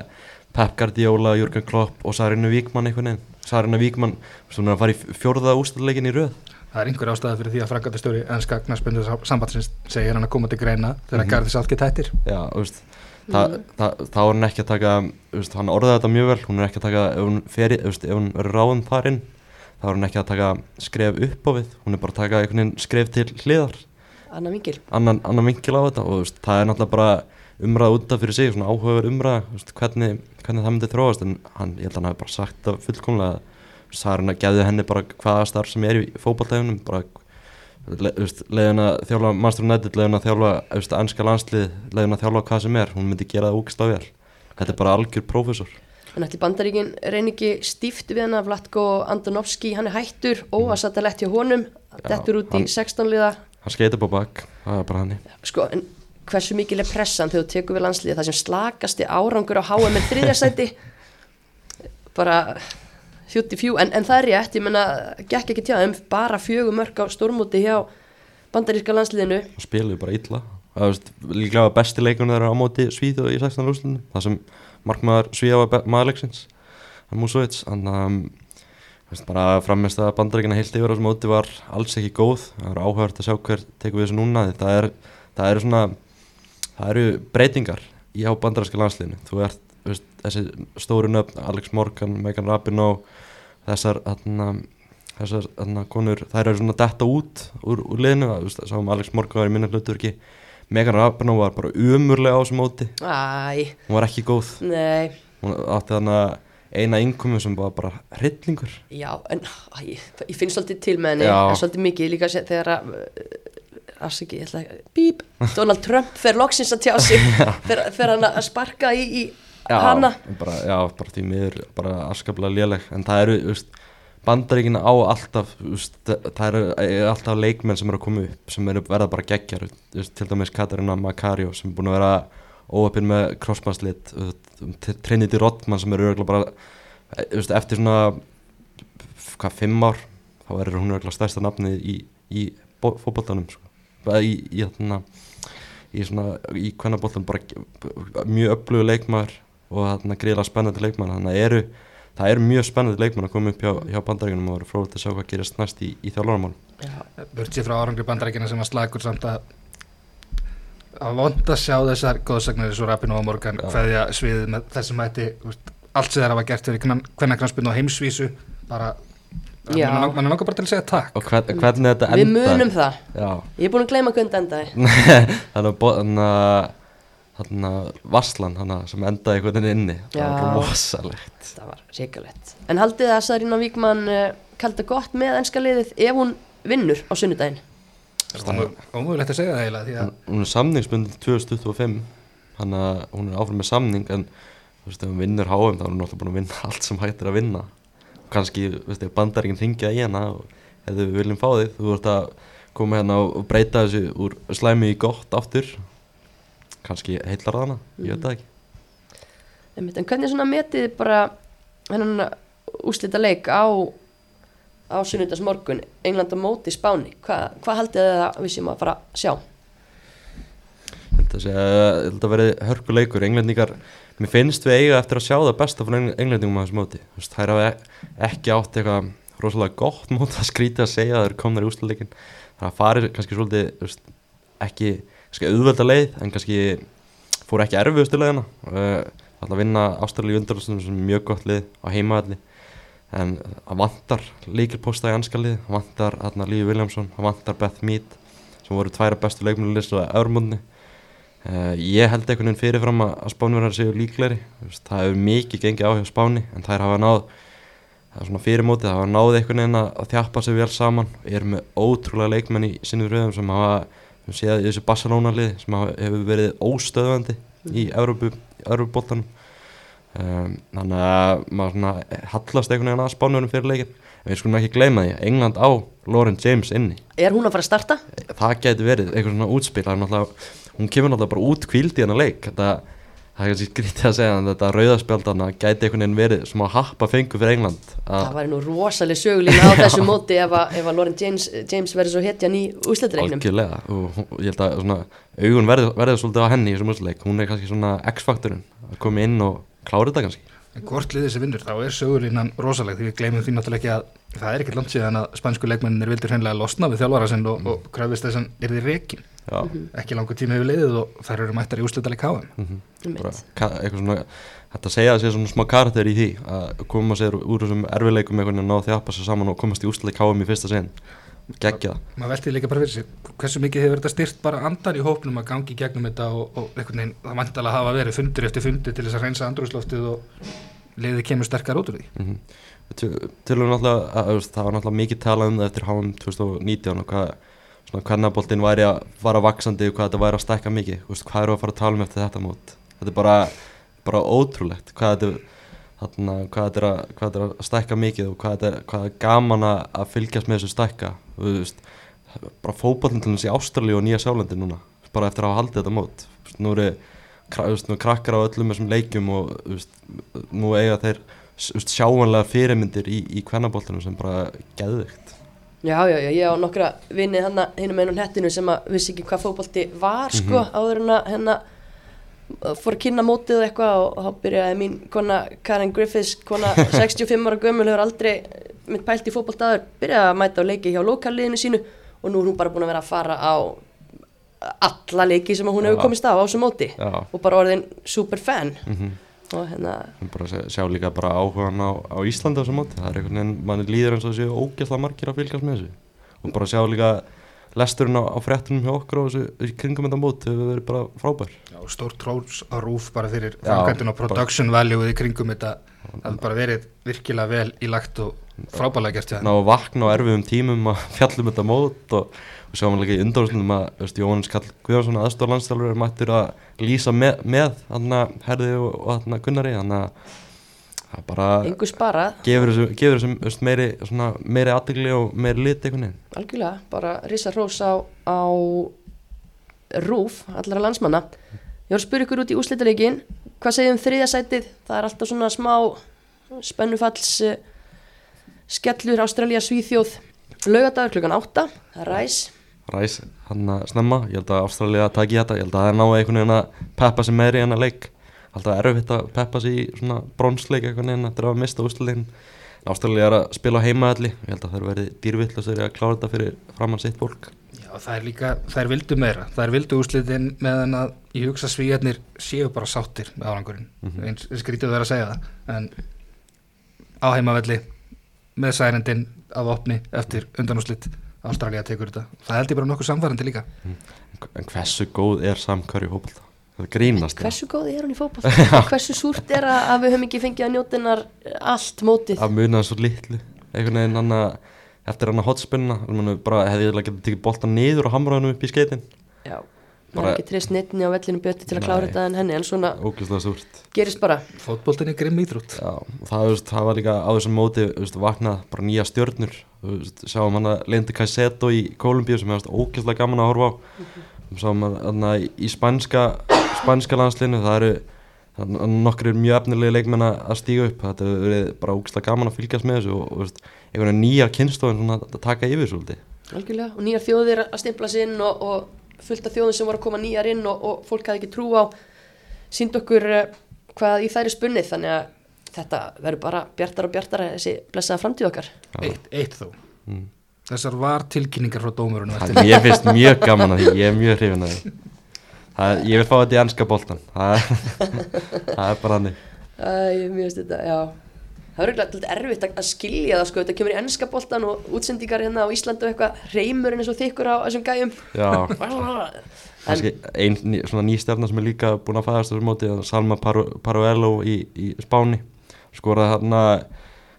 Pep Guardiola, Jürgen Klopp og Sarina Víkmann einhvern veginn. Sarina Víkmann, þú veist, hún er að fara í fjórða úrstæðleikin í röð það er einhver ástæða fyrir því að frangatastjóri ennska knaspundu sambandsins segir hann að koma til greina þegar mm. Garði Salki tættir. Já, þú veist Þa, það, þá er hann ekki að taka veist, hann orðaði þetta mjög vel hún er ekki að taka, ef hún, feri, veist, ef hún verður ráðum þar inn þá er hún ekki að taka skref upp á við hún er bara að taka einhvern veginn skref til hliðar. Anna Vingil annan, annan vinkil á þetta og það er náttúrulega bara umræða út af fyrir sig, svona áhugaver umræða hvernig, hvernig það myndi þróast en hann, ég held að hann hafi bara sagt það fullkomlega það er hann að geði henni bara hvaða starf sem er í fótballtæfunum bara le, leiðin að þjálfa Master United, leiðin að þjálfa ennska landslið, leiðin að þjálfa hvað sem er. Hún myndi gera það úkist vel. Þetta er bara algjör prófessor. En ætli bandaríkin reyn ekki stíft við hana Vlatko Andonovski, hann er hættur óasatalett hjá honum, Já, dettur út hann- í 16 liða. hann skeitir bara bak, það er bara hann sko, en hversu mikil er pressan þegar þú tekur við landsliði það sem slakasti árangur á HM með þriðjasæti <laughs> bara fjúti fjú, en, en það er rétt ég menna, gekk ekki tjá, um bara fjögur mörg á stórmúti hjá bandaríska landsliðinu. Og spiluðu bara illa. Veist, líklega besti leikunum þeirra á móti Svíð og í 16. úrslunum það sem markmaður var be- maðurleiksins Músovits þannig að veist, bara framist að bandaríkina heilt yfir á þessu móti var alls ekki góð. Það er áhört að sjá hver tekur við þessu núna það er, það eru svona það eru breytingar í á bandaríska landsliðinu. Þú ert veist, þessi stóru nöfn Alex Morgan, Megan Rapinoe þessar þarna þessar þarna konur, þær eru svona detta út úr, úr liðinu, það, sáum Alex Morgan var í minna hluturki Megan Rapinoe var bara umurlega á þessu móti. Æ, hún var ekki góð. Nei, hún átti þannig eina innkomu sem var bara hryllingur. Já, en æ, ég finn svolítið til með henni, Já. en svolítið mikið líka þegar að, afsaki, ég ætla að, bíp, Donald Trump fer loksins að tjá sig, <laughs> fer, fer hann að sparka í, í hana. bara, já, bara því miður bara afskaplega léleg en það eru, veist, bandaríkina á alltaf, veist, það eru er alltaf leikmenn sem eru að koma upp sem eru verða bara geggjar, þú veist, til dæmis Katarina Macario sem er búin að vera óöpinn með crossmannslit, Trinity Rodman sem eru örgulega bara þú veist, eftir svona hvað, fimm ár, þá er hún örgulega stærsta nafnið í, í fótboltanum sko. Bara í, í, þarna, í svona, í kvennabóltan bara mjög öflugur leikmaður og þarna greiðlega spennandi leikmann þannig að eru, það eru mjög spennandi leikmann að koma upp hjá, hjá bandaríkunum og vera fróðilegt að sjá hvað gerist næst í, í þjálfurarmál sér frá árangri bandarækina sem var slagur samt að að vond að sjá þessar góðsagnar eins og Rapino og Morgan hverja sviðið með þessum hætti. Allt sem þeir hafa gert fyrir hvernig knarspinn og heimsvísu bara mann er langar bara til að segja takk. Og hvern, hvernig þetta við enda munum það, Já, ég er búin að gleyma hvernig þetta endaði. <laughs> þannig að þannig að Varslan þannig að sem endaði einhvern veginn inni það var Já. rosalegt Það var reikalegt. En haldið að Sarína Víkmann uh, kalda gott með ennska liðið ef hún vinnur á sunnudaginn? ómögulegt að segja það eiginlega því að hún, hún er samningsbundin 2025 þannig að hún er áfram með samning en þú veist ef hún vinnur HM þá er hún náttúrulega búin að vinna <laughs> allt sem hægt er að vinna og kannski, þú veist, ef bandaríkinn ringja í hana og ef við viljum fá þig þú ert að koma hérna og breyta þessu úr slæmi í gott aftur kannski heillar það hana, ég veit það ekki. En hvernig svona metið bara hennan úslita leik á, á sunnudags morgun, England á móti Spáni? Hva, hvað haldið þið að við séum að fara að sjá? Ég held að segja, ég held að verði hörkuleikur englendingar, mér finnst við eiga eftir að sjá það besta frá Engl- englendingum á þessu móti Þú veist, þær hafa e- ekki átt eitthvað rosalega gott mót að skrýta að segja að það er komnar í úsleikin það farið kannski svolítið ekki kannski auðvelda leið en kannski fór ekki erfiðustu leiðina. Uh, ætla að vinna Ástralíu undarlöstum sem er mjög gott lið á heimaðalli en það vantar líkilposta í anska lið, það vantar hérna Lífi Viljámsson, það vantar Beth Mead sem voru tværa bestu leikmennulist á Örmundni Uh, ég held einhvern veginn fyrirfram að, að spánverðar séu veist, það hefur mikið gengið á hjá spáni en þær hafa náð það er svona fyrirmótið, það hafa náð einhvern veginn að, að þjappa sig vel saman. Og eru með ótrúlega leikmenn í sinni röðum sem hafa sem séð í þessu Barcelona lið sem hefur verið óstöðvandi í Evrópu, Evrópubóltanum um, þannig að maður hallast einhvern veginn að spánverðum fyrir leikin en við skulum ekki gleyma því, England á Lauren James inni. Er hún að fara að starta? það geti verið eitthvað svona útspil. Hún kemur náttúrulega bara út kvíld í hennar leik. Þetta, það er kannski skrítið að segja en þetta rauðaspjaldana gæti einhvern veginn verið sem að happa fengu fyrir England. Það að væri nú rosaleg sögulína á þessu móti ef að, ef að Lauren James, James verður svo hetjan í úslitareiknum. algjörlega. Og ég held að svona, augun verður svolítið á henni í þessum úrsleik hún er kannski svona X-faktorinn að koma inn og klára þetta kannski En hvort liðið sem vinnur, þá er sögulínan rosaleg því við gleymum því náttúrulega ekki að það er ekkert langt síðan að spænsku leikmenninir vildur hreinlega losna við þjálfara sinn og, og kröfist þess að er þið rekin. Já, Ekki langur tími hefur liðið og þær eru mættar í mhm. Einmitt. bara ka- eitthvað svona þetta segja að sé svona smá karakter í því að koma sér úr þessum erfileikum veginn og ná því að happa sér saman og komast í úrsleik KM í fyrsta sinn geggja það Maður velti líka bara fyrir sér, hversu mikið hefur þetta styrt bara andan í hópnum að gangi gegnum þetta og, og einhvern veginn, það vantalega hafa verið fundur eftir fundur til þess að reynsa andrúsloftið og liðið kemur sterkar út úr því. mm -hmm. Tölum náttúrulega að, að, það var náttúrulega mikið talað um það eftir HM 2019 og hvað hvernaboltinn væri að fara vaksandi og hvað þetta væri að stækka mikið hvað eru að fara að tala um eftir þetta mót þetta er bara, bara ótrúlegt hvað þetta, þarna, hvað þetta, er, að, hvað þetta er að stækka mikið og hvað þetta er, hvað er gaman að, fylgjast með þessu stækka. Og veist bara fótbollin til þessi Ástralíu og Nýja Sjálandi núna bara eftir að hafa haldið þetta mót. Veist, nú eru veist, nú eru krakkar á öllum þessum leikjum og nú eiga þeir sjáanlega fyrirmyndir í, í kvennaboltinu sem bara geðvikt Já, já, já, ég á nokkra vinni hann hinum einu nettinu sem að vissi ekki hvað fótbolti var sko áður en að hérna fór að kynna mótið eitthvað og þá byrjaði mín kona Karen Griffiths kona <laughs> 65 ára gömul hefur aldrei mitt pælt í fótboltaður byrjaði að mæta á leiki hjá lokalliðinu sínu og nú er hún bara búin að vera að fara á alla leiki sem hún hefur komist á á þessu móti Já, og bara orðin super fan. Mm og hérna, bara sjá, sjá líka bara áhugan á, á Íslandi á þessu móti. Það er einhvern veginn, mann líður eins og þessu ógeðslega margir að fylgjast með þessu. Og bara sjá líka lesturinn á, á fréttunum hjá okkur og þessu í kringum þetta mót hefur verið bara frábær. Já, stór trós á rúf bara fyrir framkvæmdun og bara- production value í kringum þetta. Hefur bara verið virkilega vel í lagt og frábælega gert ná að vakna á erfiðum tímum að <laughs> fjallum þetta mót og, og sjáum líka í undarúslunum að Jóhannes Kall Guðjónsson aðstofa landstælur er mættur að lýsa með, með hann herði og, og hann Gunnari. Þannig að það bara gefur þessu, meiri, svona, meiri aðtegli og meiri lit veginn. Algjörlega, bara risa hrós á, á rúf allara landsmanna. Ég var að spyrja ykkur út í úslitaleikin hvað segið um þriðja sætið? Það er alltaf svona smá spennufalls uh, skellur Ástralja Svíþjóð laugadagur klukkan 8 það er ræs. Ræs hann að snemma, ég held að Ástralja taki þetta, ég held að það er náðu einhvern veginn að peppa sig meiri en að leik alltaf erfitt að peppa sig í svona bronsleik einhvern veginn eftir að hafa mista úsleikin Ástralja er að spila á heimaðalli ég held að það er verið dýrvillastur að klára þetta fyrir framann sitt fólk. Já, það er líka, það er vildu meira. Það er vildu úslitin meðan að ég hugsa svíjarnir séu bara sáttir með árangurinn, Mhm. eins skrítið verið að segja það. En á heimavelli með særendin af opni eftir undanúslit Ástralja tekur þetta, það held ég bara nokkuð samfærandi líka. En hversu góð er samkværi hópulta það grínast hversu góð er hún í fótboll <laughs> hversu súrt er að, að við höfum ekki fengið að njóta hennar allt mótið? Að muna svo litlu. Einhvern veginn hann að eftir hann að hotspunna bara hefði ég getið tekið boltan niður og hamraðanum upp í skeitin. Já, er ekki treyst neittni á vellinu bjöti til að klára þetta en henni en svona gerist bara. Fótboltin er grimm íþrótt. Já, og það, veist, það var líka á þessum móti veist, vaknað bara nýja stjörnur. Veist, sjáum hann að Lendi Caicedo í Kolumbíu sem hefast ógeðslega gaman að horfa á. Og sjáum hann að í spænska spænska landslinu það eru nokkrir mjög efnilegi leikmenn að stíga upp. Þetta hefur verið bara ógeðslega gaman að fylgjast með þessu og, og veist, einhvern veginn nýjar kynnstofin svona að taka yfir svolítið. Algjörlega og nýjar þjóðir að stimpla sig inn og, og fullt af þjóðum sem voru að koma nýjar inn og, og fólk hafði ekki trú á sínd okkur eh, hvað í þær er spunnið. Þannig að þetta verður bara bjartar og bjartar þessi blessaða framtíð okkar. Eitt, eitt þó. Mm. þessar var tilkynningar frá dómurunum Ég finnst mjög gaman að því, ég er mjög hrifin að því það, Ég vil fá þetta í ennska boltan Það <laughs> það er bara hannig Æ, mér finnst þetta, já. Það er auðvitað erfitt að, skilja það sko, þetta kemur í ennska boltan og útsendingar hérna á Íslandi og eitthvað, reymurinn er svo þykkur á þessum gæjum. Já, <laughs> En, kannski ein ný, svona ný stjarnar sem er líka búin að fæðast þessu móti Salma Paru- Paruello í, í Spáni. Skoraði hérna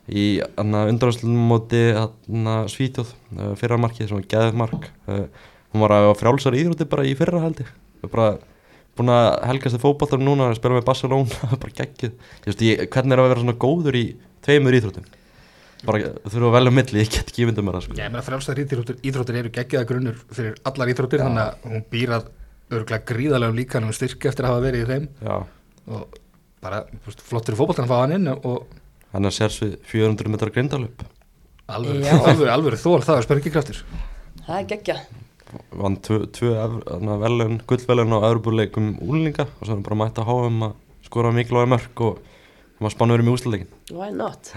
í undanháslunum móti hérna Svítjóð uh, fyrra markið sem var geðið mark. Uh, hún var að frjálsar íþrótti bara í fyrra haldi bara búin að helgast þið fótballtar núna að spila með Barcelona <laughs> bara geggið hvernig er að vera svona góður í tveimur íþróttum? Bara þurfa að velja á milli, ég get ekki ímyndað mér það sko. Já, ég meina frjálstar íþróttir, íþróttir eru geggjaða grunnur fyrir allar íþróttir, þannig að hún býr að örgulega gríðalegum líkanum styrk eftir að hafa verið í þeim. Já, og bara flottur í fótboltan að fá hann inn og hann er sérs við 400 metrar grindalöp alveg, alveg, alveg þól það er spergikraftur það er geggja vann tvö, velun, gullvelun á öðrubúrleikum úlinga og svo er hann bara mætt að háa um að skora mikilvæg mörg og maður spanna verið með úsleikin Why not?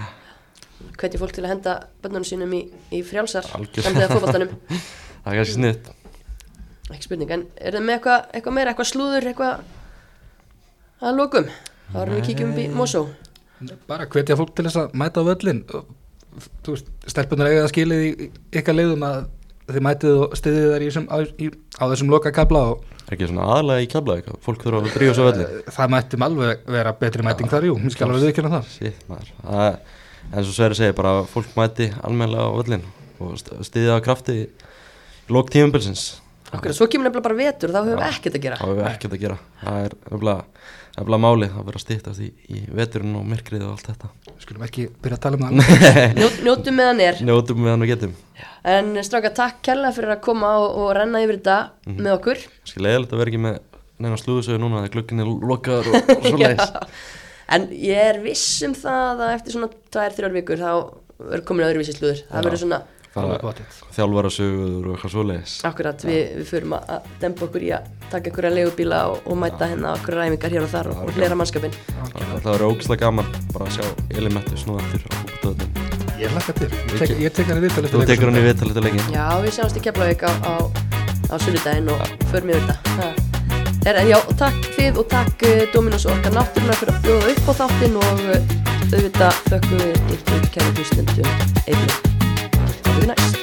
Hvetja fólk til að henda bönnunum sínum í, í frjálsar Algjörlega. Samlega fótboltanum <laughs> það er kannski sniðt Ekki spurning, en er það með eitthvað eitthva meira, eitthvað slúður, eitthvað að lokum? þá erum við kíkjum upp í Mosó bara hvetja fólk til þess að mæta á völlin og, þú veist, stelpunar eiga það skilið í í ykkar leiðum að þið mætið og stiðið þær í þessum, á, í, á þessum loka kabla og er ekki svona aðalega í keflaðið fólk þurfa að drífa svo velli. Eh, það mættum alveg vera betri mæting þar, jú, mér skal alveg viðkjöna það. Sitt maður. Það, er- en svo Sverri segir bara fólk mæti almennilega á völlin og st- styðja á krafti í lók tímumbilsins Okkur, svo kemur nefnilega bara vetur og þá höfum við ekkert að gera. Það hefur ekkert að gera. Það er nefnilega nefnilega málið að vera að stýttast í, í veturinn og myrkrið og allt þetta. Skulum ekki byrja að tala um það. <laughs> Njó, Njótum meðan er. Njótum við hann og getum En stráka, takk kærlega fyrir að koma og, og renna yfir þetta Mhm. með okkur. Kannski leiðilegt að vera ekki með neina slúðusögu núna þegar glukkin er lokaður og, og <laughs> svo leiðis. En ég er viss um það að eftir svona tvær, þrjár vikur þá verður komin öðruvísi slúður. Það verður svona. Þjálfarasögur og eitthvað svo leiðis akkurat, við, við förum að, dempa okkur í að taka ykkur að legubíla og, og mæta hérna okkur ræmingar hér og þar og, og hlera mannskapin það verður ógislega gaman bara að sjá Elimettu snúða eftir á fókbóðin ég lakka til, ég tek, ég tek hann í viðtal eftir þú tekur hann í viðtalið til leikin Já, við sjáumst í Keflavík á, á, á sunnudaginn og förum yfir þetta. Ha. Er, en já, takk þið og takk Dominus og okkar náttúrulega fyrir að bjóða upp á þáttinn og uh, auðvitað þökkum við ykkur kæra hlustendum einnig. Það er næst.